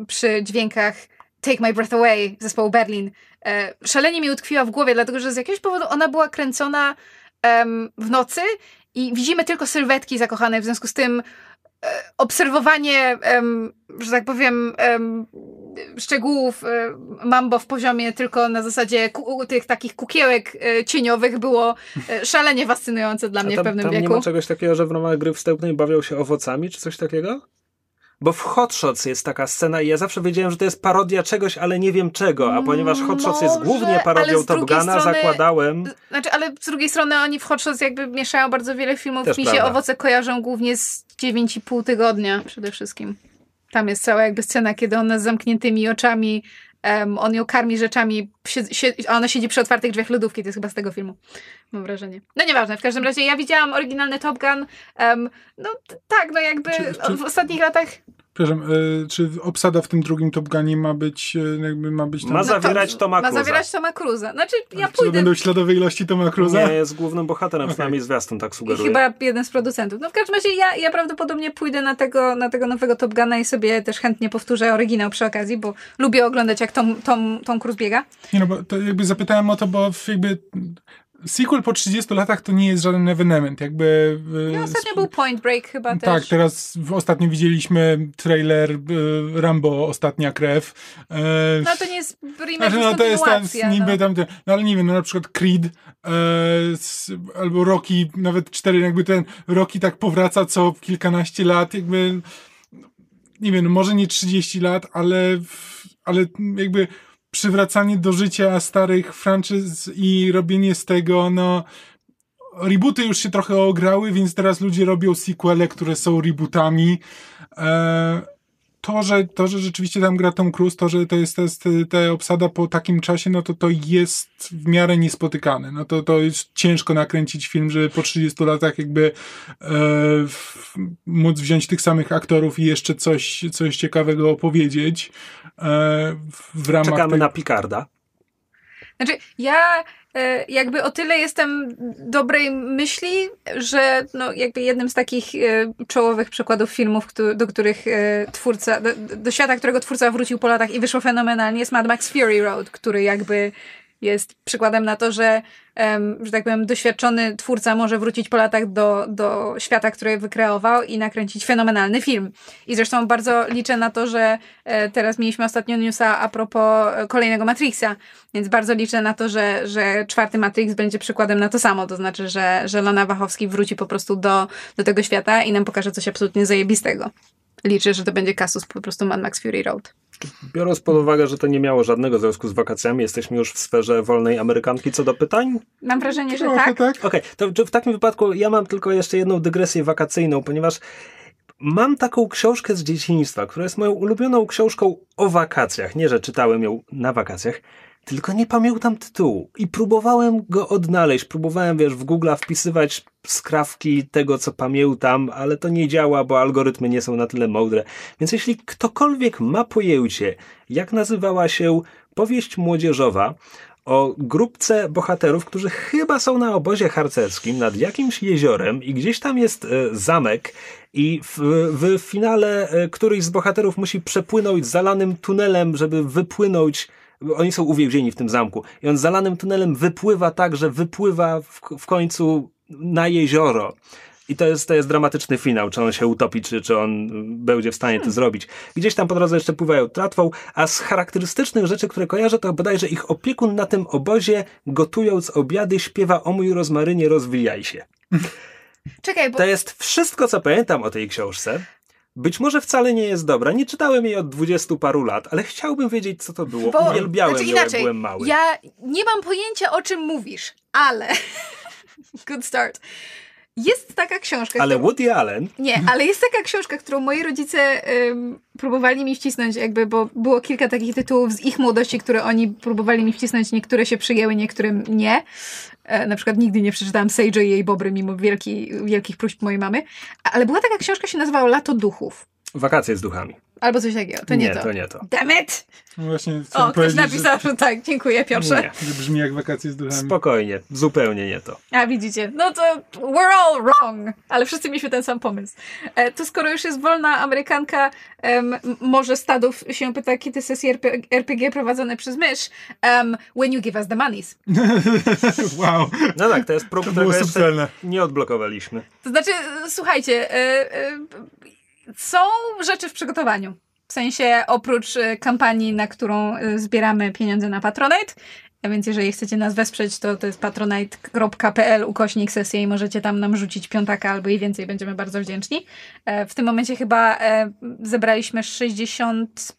przy dźwiękach Take My Breath Away zespołu Berlin e, szalenie mi utkwiła w głowie, dlatego że z jakiegoś powodu ona była kręcona w nocy i widzimy tylko sylwetki zakochane, w związku z tym obserwowanie, em, że tak powiem, em, szczegółów e, Mambo w poziomie tylko na zasadzie tych takich kukiełek e, cieniowych było e, szalenie fascynujące dla mnie tam, w pewnym tam wieku. nie ma czegoś takiego, że w ramach gry wstępnej bawią się owocami, czy coś takiego? Bo w Hot Shots jest taka scena i ja zawsze wiedziałem, że to jest parodia czegoś, ale nie wiem czego, a ponieważ Hot Shots jest głównie parodią Top Guna, strony- zakładałem... Znaczy, ale z drugiej strony oni w Hot Shots jakby mieszają bardzo wiele filmów. Też Mi się prawda. owoce kojarzą głównie z 9,5 tygodnia przede wszystkim. Tam jest cała jakby scena, kiedy ona z zamkniętymi oczami, em, on ją karmi rzeczami, a ona siedzi przy otwartych drzwiach lodówki. To jest chyba z tego filmu. Mam wrażenie. No nieważne, w każdym razie ja widziałam oryginalny Top Gun. em, no tak, no jakby Czy- czy- w ostatnich latach Przepraszam, e, czy obsada w tym drugim Top Gunie ma być, e, jakby ma być tam... Ma to- zawierać Toma Ma Cruza. zawierać Toma Cruza. Znaczy, ja Czy to pójdę będą śladowe ilości Toma Cruza? Nie, jest głównym bohaterem, Okej. przynajmniej zwiastun tak I sugeruje. chyba jeden z producentów. No w każdym razie ja, ja prawdopodobnie pójdę na tego, na tego nowego Top Guna i sobie też chętnie powtórzę oryginał przy okazji, bo lubię oglądać jak Tom, Tom, Tom Cruise biega. Nie no, bo to jakby zapytałem o to, bo w jakby sequel po 30 latach to nie jest żaden evenement, jakby... e, No ostatnio był Point Break chyba też. Tak, teraz ostatnio widzieliśmy trailer e, Rambo Ostatnia Krew. E, No to nie jest remake, Znaczy, no to jest tam niby no. tam, no ale nie wiem, no na przykład Creed albo Rocky, nawet cztery, jakby ten Rocky tak powraca co kilkanaście lat, jakby nie wiem, no może nie 30 lat, ale, ale jakby przywracanie do życia starych franczyz i robienie z tego, no rebooty już się trochę ograły, więc teraz ludzie robią sequele, które są rebootami. E, to, że, to, że rzeczywiście tam gra Tom Cruise, to, że to jest, to jest ta obsada po takim czasie, no to to jest w miarę niespotykane. No to, to jest ciężko nakręcić film, żeby po 30 latach jakby e, w, móc wziąć tych samych aktorów i jeszcze coś, coś ciekawego opowiedzieć e, w, ramach Czekamy tej- na Picarda. Znaczy, ja jakby o tyle jestem dobrej myśli, że no jakby jednym z takich e, czołowych przykładów filmów, do których e, twórca, do, do świata, którego twórca wrócił po latach i wyszło fenomenalnie, jest Mad Max Fury Road, który jakby jest przykładem na to, że, że tak powiem, doświadczony twórca może wrócić po latach do, do świata, który wykreował i nakręcić fenomenalny film. I zresztą bardzo liczę na to, że e, teraz mieliśmy ostatnio newsa a propos e, kolejnego Matrixa, więc bardzo liczę na to, że, że czwarty Matrix będzie przykładem na to samo, to znaczy, że, że Lana Wachowski wróci po prostu do, do tego świata i nam pokaże coś absolutnie zajebistego. Liczę, że to będzie kasus po prostu Mad Max Fury Road. Biorąc pod uwagę, że to nie miało żadnego związku z wakacjami, jesteśmy już w sferze wolnej Amerykanki co do pytań? Mam wrażenie, że Trochę tak. tak. Okej, to czy w takim wypadku ja mam tylko jeszcze jedną dygresję wakacyjną, ponieważ mam taką książkę z dzieciństwa, która jest moją ulubioną książką o wakacjach. Nie, że czytałem ją na wakacjach, tylko nie pamiętam tytułu. I próbowałem go odnaleźć. Próbowałem, wiesz, w Google wpisywać skrawki tego, co pamiętam, ale to nie działa, bo algorytmy nie są na tyle mądre. Więc jeśli ktokolwiek ma pojęcie, jak nazywała się powieść młodzieżowa o grupce bohaterów, którzy chyba są na obozie harcerskim nad jakimś jeziorem i gdzieś tam jest e, zamek i w, w finale e, któryś z bohaterów musi przepłynąć zalanym tunelem, żeby wypłynąć oni są uwięzieni w tym zamku i on zalanym tunelem wypływa tak, że wypływa w, w końcu na jezioro. I to jest, to jest dramatyczny finał, czy on się utopi, czy, czy on będzie w stanie to zrobić. Gdzieś tam po drodze jeszcze pływają tratwą, a z charakterystycznych rzeczy, które kojarzę, to bodajże ich opiekun na tym obozie, gotując obiady, śpiewa o mój rozmarynie, rozwijaj się. Czekaj, bo To jest wszystko, co pamiętam o tej książce. Być może wcale nie jest dobra. Nie czytałem jej od dwudziestu paru lat, ale chciałbym wiedzieć, co to było. Bo- Uwielbiałem znaczy ją, inaczej, byłem mały. Ja nie mam pojęcia, o czym mówisz, ale. Good start. Jest taka książka. Ale którą- Woody Allen Nie, ale jest taka książka, którą moi rodzice ym, próbowali mi wcisnąć, jakby, bo było kilka takich tytułów z ich młodości, które oni próbowali mi wcisnąć. Niektóre się przyjęły, niektórym nie. E, na przykład nigdy nie przeczytałam Sage'a i jej Bobry, mimo wielki, wielkich próśb mojej mamy. Ale była taka książka, się nazywała Lato Duchów. Wakacje z duchami. Albo coś takiego. To nie, nie to. to nie to. Damn it! No Właśnie O, ktoś napisał, że tak, dziękuję Piotrze. Nie. że brzmi jak wakacje z duchami. Spokojnie, zupełnie nie to. A widzicie, no to we're all wrong, ale wszyscy mieliśmy ten sam pomysł. E, to skoro już jest wolna Amerykanka, em, może stadów się pyta, kiedy sesje RP, RPG prowadzone przez mysz, em, when you give us the monies. wow, No tak, to jest próg, to którego było jeszcze subtelne. nie odblokowaliśmy. To znaczy, e, słuchajcie, e, e, są rzeczy w przygotowaniu. W sensie oprócz e, kampanii, na którą e, zbieramy pieniądze na Patronite, a więc jeżeli chcecie nas wesprzeć, to to jest patronite.pl ukośnik sesję i możecie tam nam rzucić piątaka albo i więcej, będziemy bardzo wdzięczni. E, w tym momencie chyba zebraliśmy 60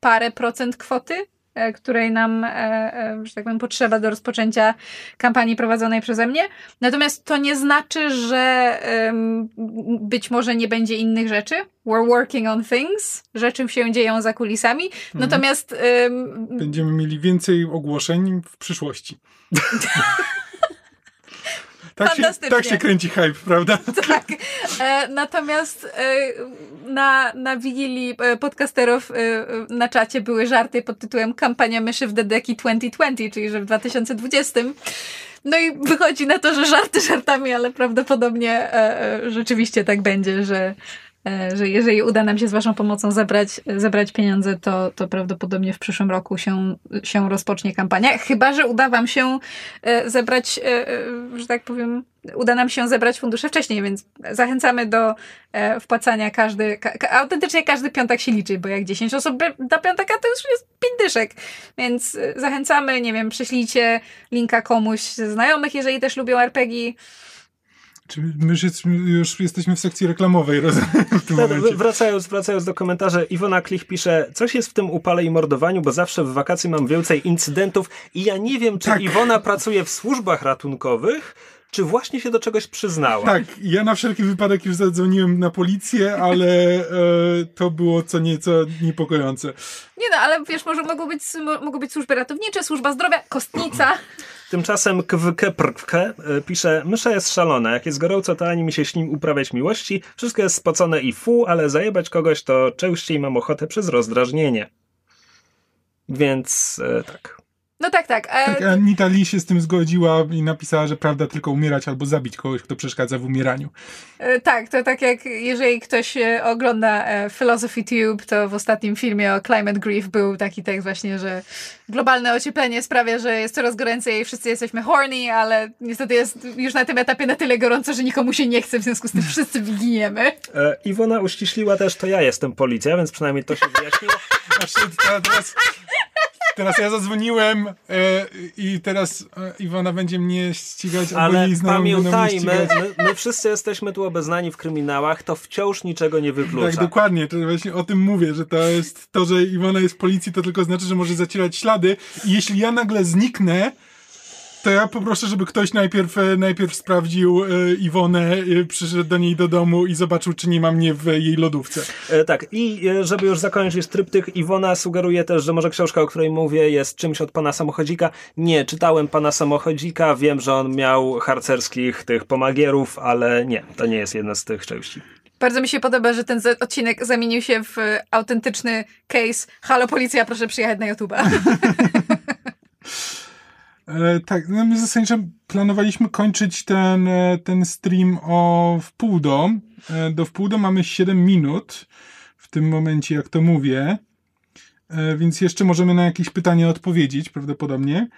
parę procent kwoty, E, której nam, e, e, że tak powiem, potrzeba do rozpoczęcia kampanii prowadzonej przeze mnie. Natomiast to nie znaczy, że być może nie będzie innych rzeczy. We're working on things. Rzeczy się dzieją za kulisami. Mhm. Natomiast. Będziemy mieli więcej ogłoszeń w przyszłości. Tak się, tak się kręci hype, prawda? Tak. E, natomiast e, na, na wigilii e, podcasterów e, na czacie były żarty pod tytułem Kampania myszy w Dedeki 2020, czyli że w 2020. No i wychodzi na to, że żarty żartami, ale prawdopodobnie e, e, rzeczywiście tak będzie, że E, że jeżeli uda nam się z Waszą pomocą zebrać, zebrać pieniądze, to, to prawdopodobnie w przyszłym roku się, się rozpocznie kampania. Chyba, że uda Wam się e, zebrać, e, że tak powiem, uda nam się zebrać fundusze wcześniej, więc zachęcamy do wpłacania każdy, ka, autentycznie każdy piątek się liczy, bo jak 10 osób da piąteka, to już jest 5 dyszek. Więc zachęcamy, nie wiem, przyślijcie linka komuś ze znajomych, jeżeli też lubią RPG. Czy my już, jest, już jesteśmy w sekcji reklamowej rozumiem, w tym no, momencie. Wracając, wracając do komentarzy, Iwona Klich pisze, coś jest w tym upale i mordowaniu, bo zawsze w wakacje mam więcej incydentów i ja nie wiem, czy tak. Iwona pracuje w służbach ratunkowych, czy właśnie się do czegoś przyznała. Tak, ja na wszelki wypadek już zadzwoniłem na policję, ale e, to było co nieco niepokojące. Nie no, ale wiesz, może mogą być, mogą być służby ratownicze, służba zdrowia, kostnica. Tymczasem KWK e, pisze, mysza jest szalona, jak jest gorąco, to ani mi się śni uprawiać miłości, wszystko jest spocone i fu, ale zajebać kogoś to częściej mam ochotę przez rozdrażnienie. Więc e, tak. No tak, tak. E... Tak, Anita Lee się z tym zgodziła i napisała, że prawda tylko umierać albo zabić kogoś, kto przeszkadza w umieraniu. E, tak, to tak jak jeżeli ktoś e, ogląda e, Philosophy Tube, to w ostatnim filmie o Climate Grief był taki tekst właśnie, że globalne ocieplenie sprawia, że jest coraz goręcej i wszyscy jesteśmy horny, ale niestety jest już na tym etapie na tyle gorąco, że nikomu się nie chce, w związku z tym wszyscy wyginiemy. E, Iwona uściśliła też, to ja jestem policja, więc przynajmniej to się wyjaśniło. teraz Teraz ja zadzwoniłem e, i teraz e, Iwona będzie mnie ścigać, Ale albo jej pamiętajmy, my, my, wszyscy jesteśmy tu obeznani w kryminałach, to wciąż niczego nie wyklucza. Tak, dokładnie. To właśnie o tym mówię, że to jest to, że Iwona jest w policji, to tylko znaczy, że może zacierać ślady i jeśli ja nagle zniknę, to ja poproszę, żeby ktoś najpierw, e, najpierw sprawdził e, Iwonę, e, przyszedł do niej do domu i zobaczył, czy nie ma mnie w jej lodówce. E, tak, i żeby już zakończyć tryptych, Iwona sugeruje też, że może książka, o której mówię, jest czymś od pana samochodzika. Nie, czytałem pana samochodzika, wiem, że on miał harcerskich tych pomagierów, ale nie, to nie jest jedna z tych części. Bardzo mi się podoba, że ten odcinek zamienił się w autentyczny case. Halo policja, proszę przyjechać na YouTube'a. E, tak, no my zasadniczo planowaliśmy kończyć ten, e, ten stream o wpół do. E, do wpół do mamy 7 minut w tym momencie, jak to mówię. E, więc jeszcze możemy na jakieś pytania odpowiedzieć prawdopodobnie.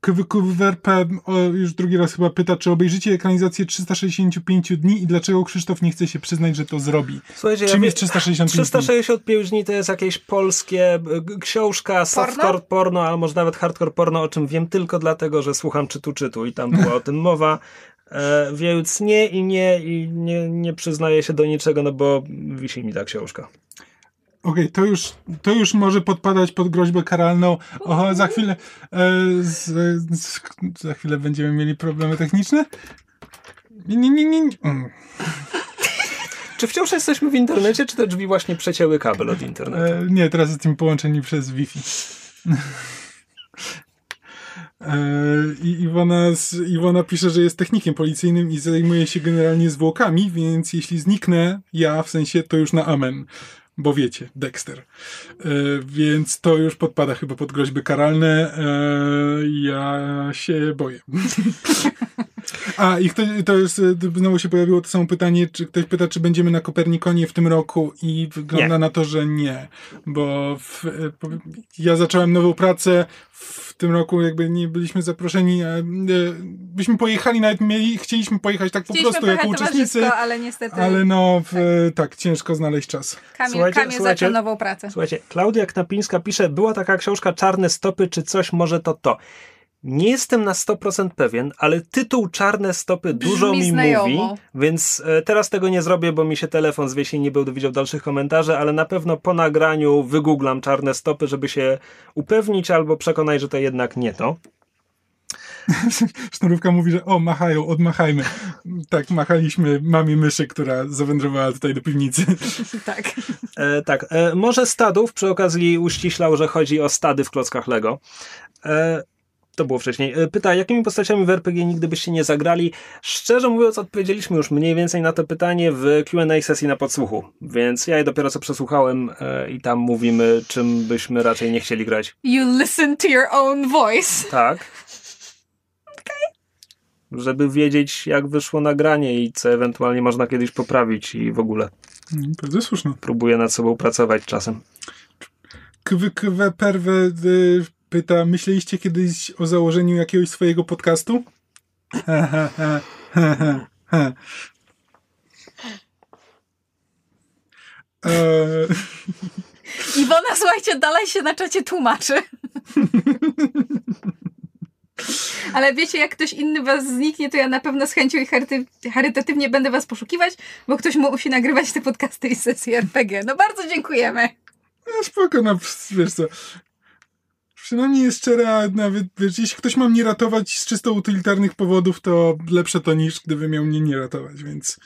KWRP już drugi raz chyba pyta, czy obejrzycie ekranizację 365 dni i dlaczego Krzysztof nie chce się przyznać, że to zrobi. Słuchajcie, Czym ja jest 365 dni? 365 dni to jest jakieś polskie książka, softcore porno, albo może nawet hardcore porno, o czym wiem tylko dlatego, że słucham czytu czytu i tam była o tym mowa. E, więc nie i nie i nie, nie przyznaję się do niczego, no bo wisi mi ta książka. Okej, okay, to, już, to już może podpadać pod groźbę karalną. Oho, za chwilę, e, z, z, za chwilę będziemy mieli problemy techniczne. Nie, nie, nie, nie. Mm. Czy wciąż jesteśmy w internecie, czy te drzwi właśnie przecięły kabel od internetu? E, nie, teraz jesteśmy połączeni przez Wi-Fi. E, I Iwona, Iwona pisze, że jest technikiem policyjnym i zajmuje się generalnie zwłokami, więc jeśli zniknę ja, w sensie, to już na amen bo wiecie, Dexter. E, więc to już podpada chyba pod groźby karalne. E, ja się boję. A i ktoś, to jest, znowu się pojawiło to samo pytanie, czy ktoś pyta, czy będziemy na Kopernikonie w tym roku i wygląda nie. na to, że nie, bo w, ja zacząłem nową pracę w tym roku jakby nie byliśmy zaproszeni, e, byśmy pojechali, nawet mieli, chcieliśmy pojechać tak Chcieliśmy po prostu jako uczestnicy, ale niestety ale no w, tak. ciężko znaleźć czas. Kamil, Słuchajcie, Kamil słuchajcie. zaczął nową pracę. Słuchajcie, Klaudia Knapińska pisze, była taka książka Czarne stopy, czy coś może to to. Nie jestem na 100% pewien, ale tytuł Czarne stopy dużo mi znajomo. mówi, więc e, teraz tego nie zrobię, bo mi się telefon zwiesi i nie będę widział dalszych komentarzy, ale na pewno po nagraniu wygooglam Czarne stopy, żeby się upewnić albo przekonać, że to jednak nie to. Sznurówka mówi, że o, machają, odmachajmy. Tak, machaliśmy mamie myszy, która zawędrowała tutaj do piwnicy. Tak. E, tak, e, może stadów, przy okazji uściślał, że chodzi o stady w klockach Lego. E, to było wcześniej. E, Pyta, jakimi postaciami w RPG nigdy byście nie zagrali? Szczerze mówiąc, odpowiedzieliśmy już mniej więcej na to pytanie w Q&A sesji na podsłuchu, więc ja je dopiero co przesłuchałem e, i tam mówimy, czym byśmy raczej nie chcieli grać. You listen to your own voice. Tak. Żeby wiedzieć, jak wyszło nagranie i co ewentualnie można kiedyś poprawić i w ogóle Mm, Bardzo słusznie. próbuję nad sobą pracować czasem. Kw, kw, perwe y, pyta, myśleliście kiedyś o założeniu jakiegoś swojego podcastu? Eee, Iwona, słuchajcie, dalej się na czacie tłumaczy. Ale wiecie, jak ktoś inny was zniknie, to ja na pewno z chęcią i charyty, charytatywnie będę was poszukiwać, bo ktoś musi nagrywać te podcasty i sesje RPG. No bardzo dziękujemy. no spoko, no wiesz co. Przynajmniej jest szczera, nawet wiesz, jeśli ktoś ma mnie ratować z czysto utylitarnych powodów, to lepsze to niż gdyby miał mnie nie ratować, więc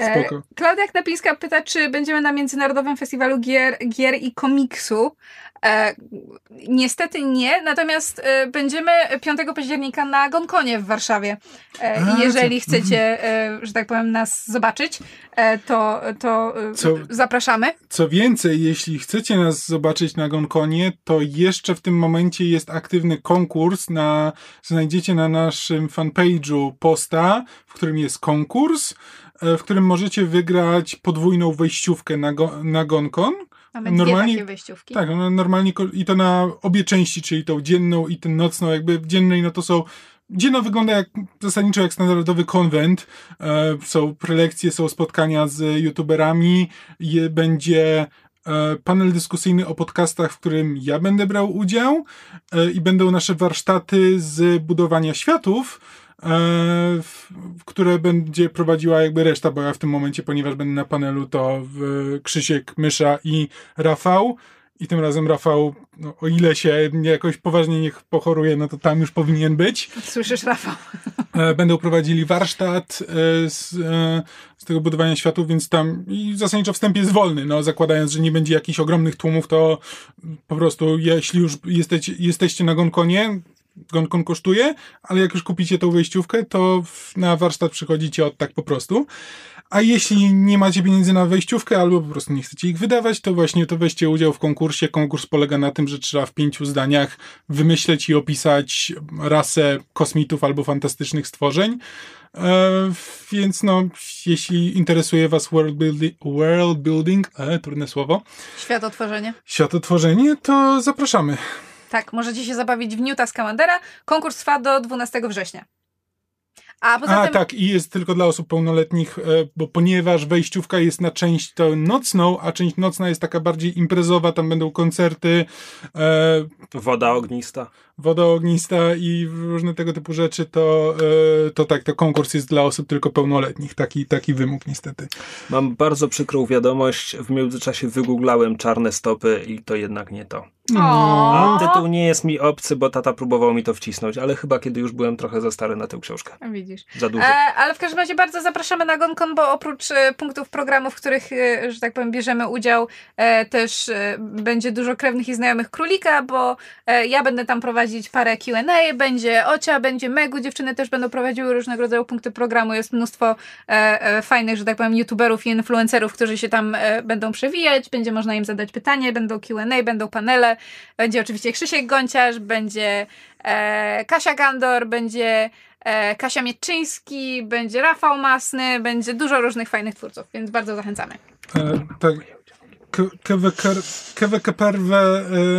spoko. Klaudia Knapińska pyta, czy będziemy na Międzynarodowym Festiwalu Gier, Gier i Komiksu. E, niestety nie, natomiast e, będziemy 5 października na Gonkonie w Warszawie. E, A, jeżeli co- chcecie, e, że tak powiem, nas zobaczyć, e, to, to e, Co- zapraszamy. Co więcej, jeśli chcecie nas zobaczyć na Gonkonie, to jeszcze w tym momencie jest aktywny konkurs na, znajdziecie na naszym fanpage'u posta, w którym jest konkurs, e, w którym możecie wygrać podwójną wejściówkę na, go, na Gonkon. Mamy Normalnie- dwie takie wejściówki. Tak, no, normalnie i to na obie części, czyli tą dzienną i tę nocną, jakby w dziennej, no to są Dzienna wygląda jak, zasadniczo jak standardowy konwent. E, są prelekcje, są spotkania z youtuberami, je, będzie e, panel dyskusyjny o podcastach, w którym ja będę brał udział e, i będą nasze warsztaty z budowania światów, e, które będzie prowadziła jakby reszta, bo ja w tym momencie, ponieważ będę na panelu, to Krzysiek, Mysza i Rafał. I tym razem Rafał, no, o ile się jakoś poważnie nie pochoruje, no to tam już powinien być. Słyszysz, Rafał? E, Będą prowadzili warsztat e, z, e, z tego budowania światów, więc tam i zasadniczo wstęp jest wolny, no zakładając, że nie będzie jakichś ogromnych tłumów, to po prostu jeśli już jesteście, jesteście na Gonkonie, Gonkon kosztuje, ale jak już kupicie tą wejściówkę, to na warsztat przychodzicie od tak po prostu. A jeśli nie macie pieniędzy na wejściówkę, albo po prostu nie chcecie ich wydawać, to właśnie to weźcie udział w konkursie. Konkurs polega na tym, że trzeba w pięciu zdaniach wymyśleć i opisać rasę kosmitów albo fantastycznych stworzeń. E, więc no, jeśli interesuje Was world, buildi- world building, e, trudne słowo, Światotworzenie. światotworzenie, to zapraszamy. Tak, możecie się zabawić w Newta Scamandera. Konkurs trwa do 12 września. A poza A tym... tak, i jest tylko dla osób pełnoletnich, e, bo ponieważ wejściówka jest na część tą nocną, a część nocna jest taka bardziej imprezowa, tam będą koncerty, e, Woda ognista. Woda ognista i różne tego typu rzeczy, to, e, to tak, to konkurs jest dla osób tylko pełnoletnich. Taki, taki wymóg niestety. Mam bardzo przykrą wiadomość. W międzyczasie wygooglałem czarne stopy i to jednak nie to. O. A tytuł nie jest mi obcy, bo tata próbował mi to wcisnąć, ale chyba kiedy już byłem trochę za stary na tę książkę. Widzisz. Za dużo. E, ale w każdym razie bardzo zapraszamy na GonCon, bo oprócz e, punktów programu, w których, e, że tak powiem, bierzemy udział, e, też e, będzie dużo krewnych i znajomych królika, bo e, ja będę tam prowadzić parę Q&A, będzie Ocia, będzie Megu, dziewczyny też będą prowadziły różnego rodzaju punkty programu, jest mnóstwo e, e, fajnych, że tak powiem, youtuberów i influencerów, którzy się tam e, będą przewijać, będzie można im zadać pytanie, będą Q&A, będą panele, będzie oczywiście Krzysiek Gonciarz, będzie e, Kasia Gandor, będzie e, Kasia Mieczyński, będzie Rafał Masny, będzie dużo różnych fajnych twórców, więc bardzo zachęcamy. E, tak. KWKPRW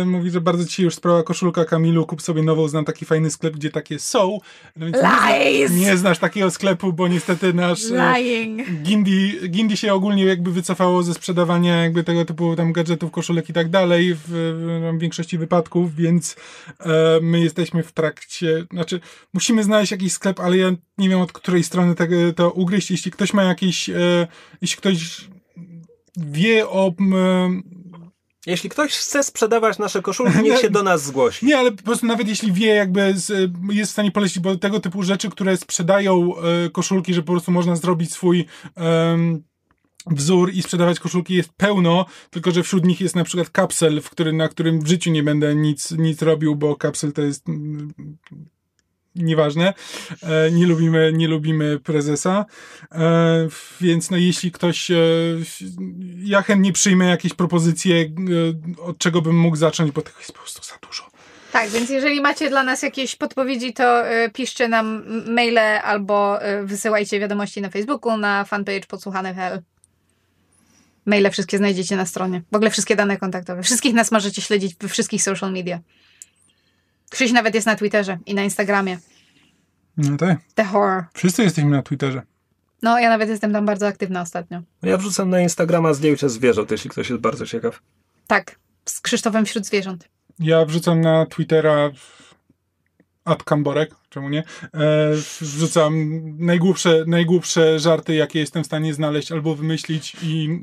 y, mówi, że bardzo ci już sprawa koszulka Kamilu, kup sobie nową, znam taki fajny sklep, gdzie takie są. No więc Lies! Nie, nie znasz takiego sklepu, bo niestety nasz y, Lying. Gindi, Gindi się ogólnie jakby wycofało ze sprzedawania jakby tego typu tam gadżetów, koszulek i tak dalej w, w większości wypadków, więc e, my jesteśmy w trakcie, znaczy musimy znaleźć jakiś sklep, ale ja nie wiem od której strony tego, to ugryźć. Jeśli ktoś ma jakiś, e, jeśli ktoś wie o Jeśli ktoś chce sprzedawać nasze koszulki, niech się do nas zgłosi. Nie, ale po prostu nawet jeśli wie, jakby z, jest w stanie polecić, bo tego typu rzeczy, które sprzedają e, koszulki, że po prostu można zrobić swój em, wzór i sprzedawać koszulki jest pełno, tylko że wśród nich jest na przykład kapsel, w który, na którym w życiu nie będę nic, nic robił, bo kapsel to jest nieważne. E, nie lubimy, nie lubimy prezesa. E, więc no jeśli ktoś, e, ja chętnie przyjmę jakieś propozycje, od czego bym mógł zacząć, bo tego jest po prostu za dużo. Tak, więc jeżeli macie dla nas jakieś podpowiedzi, to piszcie nam maile albo wysyłajcie wiadomości na Facebooku, na fanpage podsłuchane.pl. Maile wszystkie znajdziecie na stronie. W ogóle wszystkie dane kontaktowe. Wszystkich nas możecie śledzić we wszystkich social media. Krzyś nawet jest na Twitterze i na Instagramie. No tak. The Horror. Wszyscy jesteśmy na Twitterze. No, ja nawet jestem tam bardzo aktywna ostatnio. Ja wrzucam na Instagrama zdjęcia zwierząt, jeśli ktoś jest bardzo ciekaw. Tak, z Krzysztofem wśród zwierząt. Ja wrzucam na Twittera Ad Kamborek, czemu nie? E, wrzucam najgłupsze, najgłupsze żarty, jakie jestem w stanie znaleźć albo wymyślić i,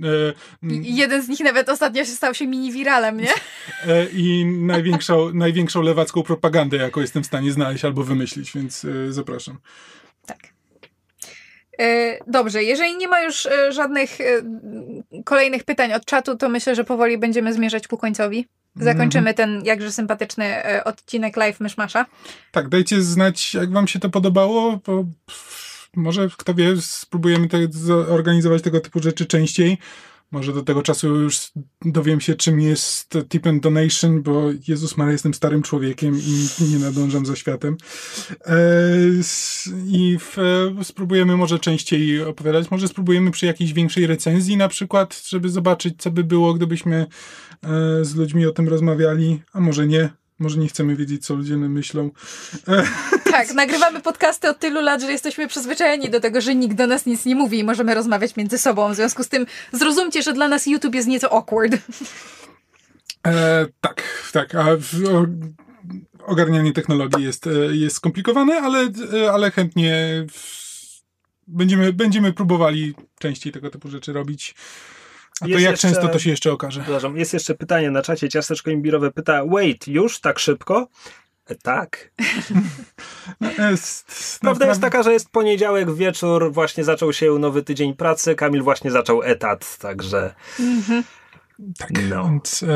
e, I jeden z nich nawet ostatnio się stał się mini wiralem, nie? e, i największą, największą lewacką propagandę, jaką jestem w stanie znaleźć albo wymyślić, więc e, zapraszam. Tak. E, Dobrze, jeżeli nie ma już e, żadnych kolejnych pytań od czatu, to myślę, że powoli będziemy zmierzać ku końcowi. Zakończymy ten jakże sympatyczny e, odcinek live Myszmasza. Tak, dajcie znać, jak wam się to podobało, bo może, kto wie, spróbujemy te, zorganizować tego typu rzeczy częściej. Może do tego czasu już dowiem się, czym jest tip and donation, bo Jezus Maria, jestem starym człowiekiem i nie nadążam za światem. E, I e, spróbujemy może częściej opowiadać. Może spróbujemy przy jakiejś większej recenzji na przykład, żeby zobaczyć, co by było, gdybyśmy e, z ludźmi o tym rozmawiali, a może nie. Może nie chcemy wiedzieć, co ludzie myślą. Tak, nagrywamy podcasty od tylu lat, że jesteśmy przyzwyczajeni do tego, że nikt do nas nic nie mówi i możemy rozmawiać między sobą. W związku z tym zrozumcie, że dla nas YouTube jest nieco awkward. E, tak, tak. A w, o, ogarnianie technologii jest, e, jest skomplikowane, ale, e, ale chętnie w, będziemy, będziemy próbowali częściej tego typu rzeczy robić. A to Jest jak jeszcze- często to się jeszcze okaże? Przepraszam, jest jeszcze pytanie na czacie. Ciasteczko imbirowe pyta, wait, już tak szybko? E, tak. Jest, Prawda jest taka, że jest poniedziałek wieczór, właśnie zaczął się nowy tydzień pracy, Kamil właśnie zaczął etat, także Tak, No. więc e,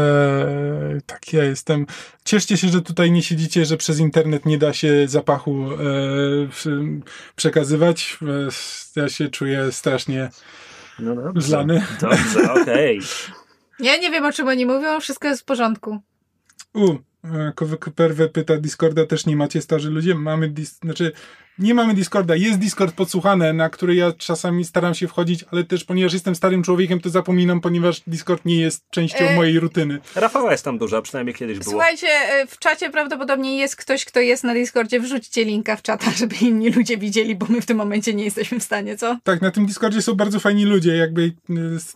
tak, ja jestem. Cieszcie się, że tutaj nie siedzicie, że przez internet nie da się zapachu e, przekazywać. E, ja się czuję strasznie no dobrze. Zlany. Dobrze, okej. Ja nie wiem, o czym oni mówią, wszystko jest w porządku. U, e, Perwe pyta, Discorda też nie macie starzy ludzie? Mamy, dis- znaczy nie mamy Discorda, jest Discord podsłuchane, na który ja czasami staram się wchodzić, ale też ponieważ jestem starym człowiekiem, to zapominam, ponieważ Discord nie jest częścią E, mojej rutyny. Rafała jest tam duża, przynajmniej kiedyś było. Słuchajcie, e, w czacie prawdopodobnie jest ktoś, kto jest na Discordzie. Wrzućcie linka w czata, żeby inni ludzie widzieli, bo my w tym momencie nie jesteśmy w stanie, co? Tak, na tym Discordzie są bardzo fajni ludzie, jakby y,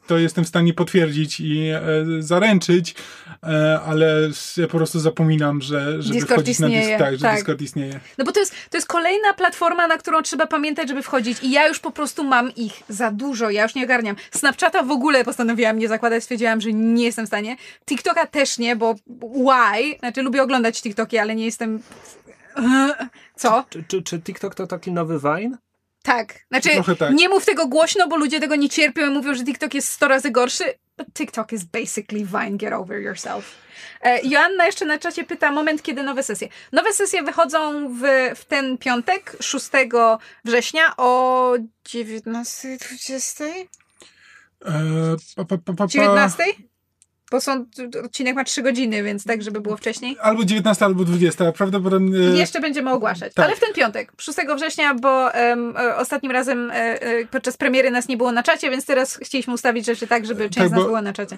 to jestem w stanie potwierdzić i e, zaręczyć, e, ale ja po prostu zapominam, że żeby Discord wchodzić na istnieje, Discord, tak, że tak. Discord istnieje. No bo to jest, to jest kolejna platforma, na którą trzeba pamiętać, żeby wchodzić i ja już po prostu mam ich za dużo, ja już nie ogarniam. Snapchata w ogóle postanowiłam nie zakładać, stwierdziłam, że nie jestem w stanie. TikToka też nie, bo why? Znaczy lubię oglądać TikToki, ale nie jestem... Co? Czy, czy, czy TikTok to taki nowy Vine? Tak. Znaczy, tak. nie mów tego głośno, bo ludzie tego nie cierpią i mówią, że TikTok jest 100 razy gorszy. But TikTok is basically Vine, get over yourself. E, Joanna jeszcze na czacie pyta, moment, kiedy nowe sesje. Nowe sesje wychodzą w, w ten piątek, 6 września o 19.20? E, pa, pa, pa, pa, pa. 19? Bo są, odcinek ma trzy godziny, więc tak, żeby było wcześniej. Albo 19, albo 20, prawdopodobnie... Jeszcze będziemy ogłaszać. tak. Ale w ten piątek, 6 września, bo e, ostatnim razem e, podczas premiery nas nie było na czacie, więc teraz chcieliśmy ustawić rzeczy tak, żeby część Tak, z nas była na czacie.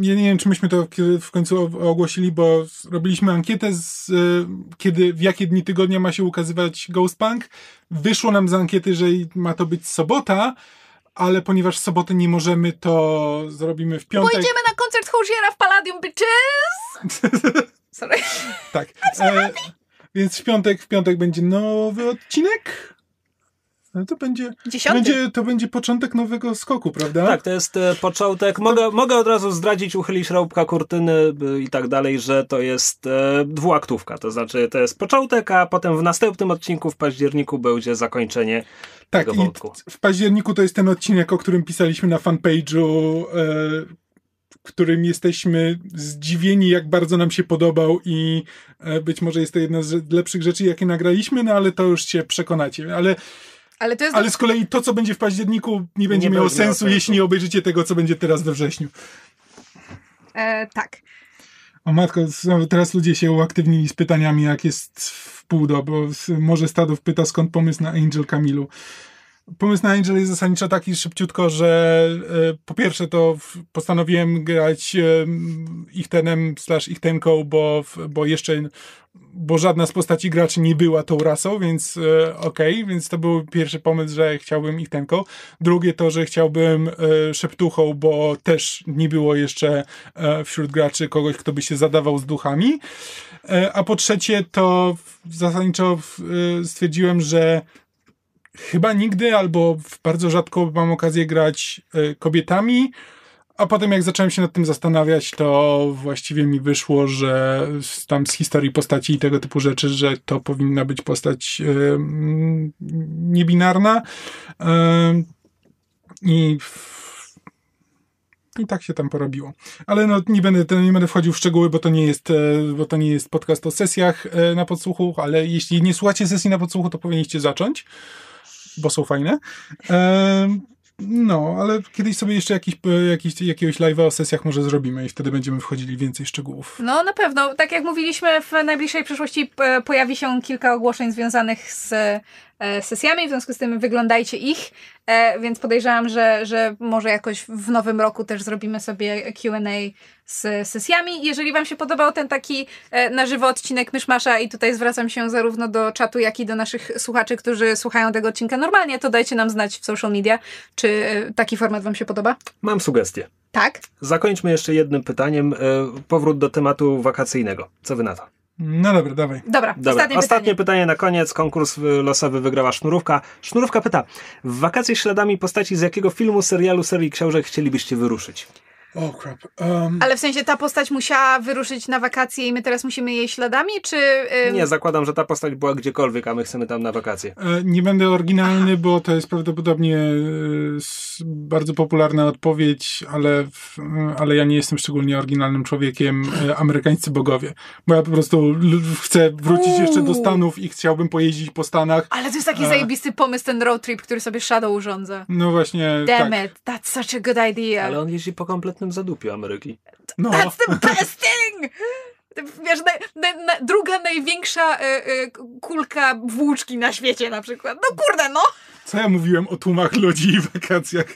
Ja nie wiem, czy myśmy to w końcu ogłosili, bo robiliśmy ankietę, z, kiedy, w jakie dni tygodnia ma się ukazywać Ghostpunk. Wyszło nam z ankiety, że ma to być sobota, ale ponieważ w sobotę nie możemy, to zrobimy w piątek. Pójdziemy na koncert Hoziera w Palladium Bitches! Sorry. Tak. E, więc w piątek, w piątek będzie nowy odcinek. No to będzie, to będzie, to będzie początek nowego skoku, prawda? Tak, to jest e, początek. Mogę, mogę od razu zdradzić, uchylić szrałbka kurtyny i tak dalej, że to jest e, dwuaktówka. To znaczy, to jest początek, a potem w następnym odcinku w październiku będzie zakończenie Tak, tego wątku. w październiku to jest ten odcinek, o którym pisaliśmy na fanpage'u, e, w którym jesteśmy zdziwieni, jak bardzo nam się podobał i e, być może jest to jedna z lepszych rzeczy, jakie nagraliśmy, no ale to już się przekonacie. Ale, Ale to jest ale z kolei to, co będzie w październiku, nie będzie Nie miało będzie sensu, sensu. jeśli nie obejrzycie tego, co będzie teraz we wrześniu. e, tak. O matko, teraz ludzie się uaktywnili z pytaniami, jak jest w pół do, bo może Stadów pyta, skąd pomysł na Angel Kamilu. Pomysł na Angel jest zasadniczo taki szybciutko, że e, po pierwsze to w- postanowiłem grać e, Ichtenem slash Ichtenką, bo, w- bo jeszcze bo żadna z postaci graczy nie była tą rasą, więc e, okej, więc to był pierwszy pomysł, że chciałbym Ichtenką. Drugie to, że chciałbym e, Szeptuchą, bo też nie było jeszcze e, wśród graczy kogoś, kto by się zadawał z duchami. E, a po trzecie to w- zasadniczo w- stwierdziłem, że chyba nigdy albo bardzo rzadko mam okazję grać e, kobietami, a potem jak zacząłem się nad tym zastanawiać, to właściwie mi wyszło, że tam z historii postaci i tego typu rzeczy, że to powinna być postać e, niebinarna. E, I i tak się tam porobiło. Ale no, nie będę, nie będę wchodził w szczegóły, bo to nie jest, bo to nie jest podcast o sesjach na podsłuchu, ale jeśli nie słuchacie sesji na podsłuchu, to powinniście zacząć, bo są fajne. No, ale kiedyś sobie jeszcze jakiś, e, jakiś, jakiegoś live'a o sesjach może zrobimy i wtedy będziemy wchodzili więcej szczegółów. No na pewno. Tak jak mówiliśmy, w najbliższej przyszłości e, pojawi się kilka ogłoszeń związanych z sesjami, w związku z tym wyglądajcie ich, e, więc podejrzewam, że, że może jakoś w nowym roku też zrobimy sobie Q&A z sesjami. Jeżeli wam się podobał ten taki e, na żywo odcinek Myszmasza i tutaj zwracam się zarówno do czatu, jak i do naszych słuchaczy, którzy słuchają tego odcinka normalnie, to dajcie nam znać w social media, czy e, taki format wam się podoba. Mam sugestię. Tak? Zakończmy jeszcze jednym pytaniem. e, Powrót do tematu wakacyjnego. Co wy na to? No dobra, dawaj. Dobra, Dobra, ostatnie, ostatnie pytanie. pytanie na koniec. Konkurs losowy wygrała Sznurówka. Sznurówka pyta, w wakacje śladami postaci z jakiego filmu, serialu, serii książek chcielibyście wyruszyć? O oh, crap. Um, Ale w sensie ta postać musiała wyruszyć na wakacje i my teraz musimy jej śladami, czy... ym, Nie, zakładam, że ta postać była gdziekolwiek, a my chcemy tam na wakacje. E, Nie będę oryginalny, bo to jest prawdopodobnie e, bardzo popularna odpowiedź, ale, w- ale ja nie jestem szczególnie oryginalnym człowiekiem. e, Amerykańscy bogowie. Bo ja po prostu l- chcę wrócić jeszcze do Uuu. Stanów i chciałbym pojeździć po Stanach. Ale to jest taki E. zajebisty pomysł, ten road trip, który sobie Shadow urządza. No właśnie. Damn tak. it, that's such a good idea. Ale on jeździ po kompletnym zadupiu Ameryki. No. That's the best thing! Wiesz, na, na, na, druga największa e, e, kulka włóczki na świecie na przykład. No kurde, no! Co ja mówiłem o tłumach ludzi i wakacjach?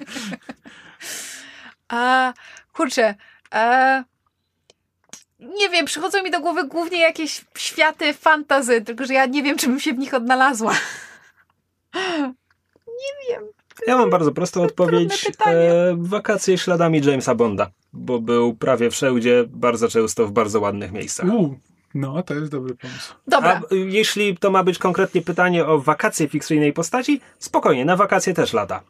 A, kurczę, a, nie wiem, przychodzą mi do głowy głównie jakieś światy fantazy, tylko że ja nie wiem, czy bym się w nich odnalazła. nie wiem. Ja mam bardzo prostą odpowiedź. E, wakacje śladami Jamesa Bonda, bo był prawie wszędzie, bardzo często w bardzo ładnych miejscach. Uu, no, to jest dobry pomysł. Dobra. A y, jeśli to ma być konkretnie pytanie o wakacje fikcyjnej postaci, spokojnie, na wakacje też lata.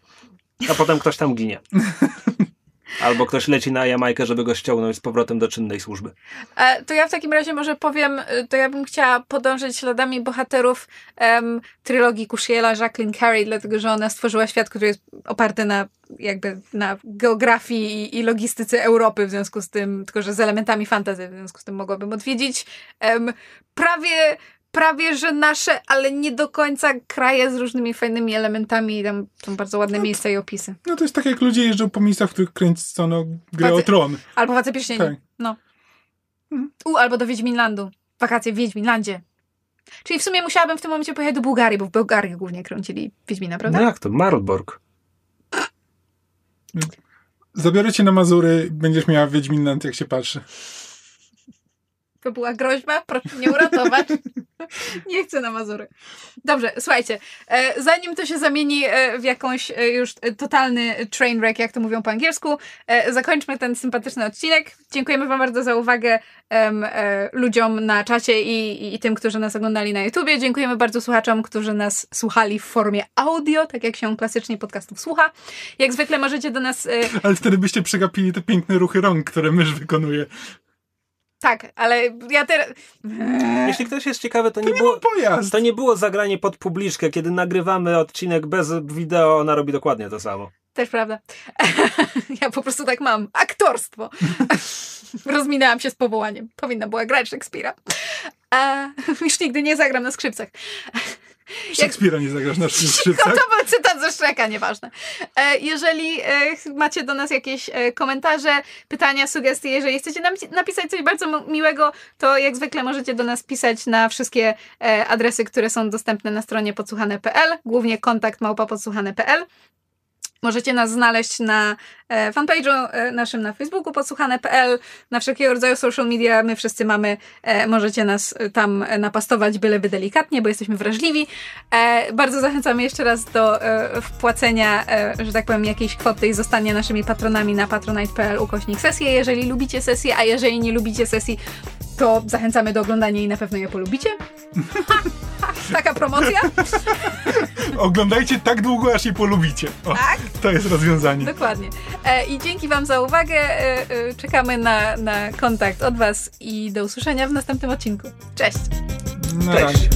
A potem ktoś tam ginie. Albo ktoś leci na Jamajkę, żeby go ściągnąć z powrotem do czynnej służby. E, to ja w takim razie może powiem, e, to ja bym chciała podążyć śladami bohaterów em, trylogii Jacqueline Carey, dlatego że ona stworzyła świat, który jest oparty na jakby na geografii i, i logistyce Europy, w związku z tym, tylko że z elementami fantasy, w związku z tym mogłabym odwiedzić em, prawie prawie że nasze, ale nie do końca kraje z różnymi fajnymi elementami i tam są bardzo ładne miejsca i opisy. No to jest tak jak ludzie jeżdżą po miejscach, w których kręcono grę Władzy- o tron. Albo Władze Pierścieni. Tak. No. U, albo do Wiedźminlandu. Wakacje w Wiedźminlandzie. Czyli w sumie musiałabym w tym momencie pojechać do Bułgarii, bo w Bułgarii głównie kręcili Wiedźmina, prawda? No jak to? Marlborg. Zabiorę cię na Mazury, będziesz miała Wiedźminland, jak się patrzy. To była groźba, proszę mnie uratować. Nie chcę na Mazury. Dobrze, słuchajcie, e, zanim to się zamieni e, w jakąś e, już totalny train wreck, jak to mówią po angielsku, zakończmy ten sympatyczny odcinek. Dziękujemy Wam bardzo za uwagę e, ludziom na czacie i, i, i tym, którzy nas oglądali na YouTubie. Dziękujemy bardzo słuchaczom, którzy nas słuchali w formie audio, tak jak się klasycznie podcastów słucha. Jak zwykle możecie do nas... Ale wtedy byście przegapili te piękne ruchy rąk, które mysz wykonuje. Tak, ale ja teraz... Jeśli ktoś jest ciekawy, to nie, Nie było... To nie było zagranie pod publiczkę. Kiedy nagrywamy odcinek bez wideo, ona robi dokładnie to samo. Też prawda. Ja po prostu tak mam. Aktorstwo. Rozminęłam się z powołaniem. Powinna była grać Szekspira. A już nigdy nie zagram na skrzypcach. Szekspira nie zagrasz na To skrzypcach. był cytat ze Szreka, nieważne. E, Jeżeli e, macie do nas jakieś e, komentarze, pytania, sugestie, jeżeli chcecie nam napisać coś bardzo miłego, to jak zwykle możecie do nas pisać na wszystkie adresy, które są dostępne na stronie podsłuchane.pl, głównie kontakt małpa podsłuchane.pl. Możecie nas znaleźć na e, fanpage'u e, naszym na Facebooku podsłuchane.pl, na wszelkiego rodzaju social media. My wszyscy mamy, e, możecie nas tam napastować, byleby delikatnie, bo jesteśmy wrażliwi. Bardzo zachęcamy jeszcze raz do wpłacenia, że tak powiem, jakiejś kwoty i zostania naszymi patronami na patronite.pl ukośnik sesję, jeżeli lubicie sesję, a jeżeli nie lubicie sesji, to zachęcamy do oglądania i na pewno je polubicie. Taka promocja. Oglądajcie tak długo, aż je polubicie. O, Tak. To jest rozwiązanie. Dokładnie. E, I dzięki Wam za uwagę. E, e, czekamy na, na kontakt od Was i do usłyszenia w następnym odcinku. Cześć! Na Cześć. razie.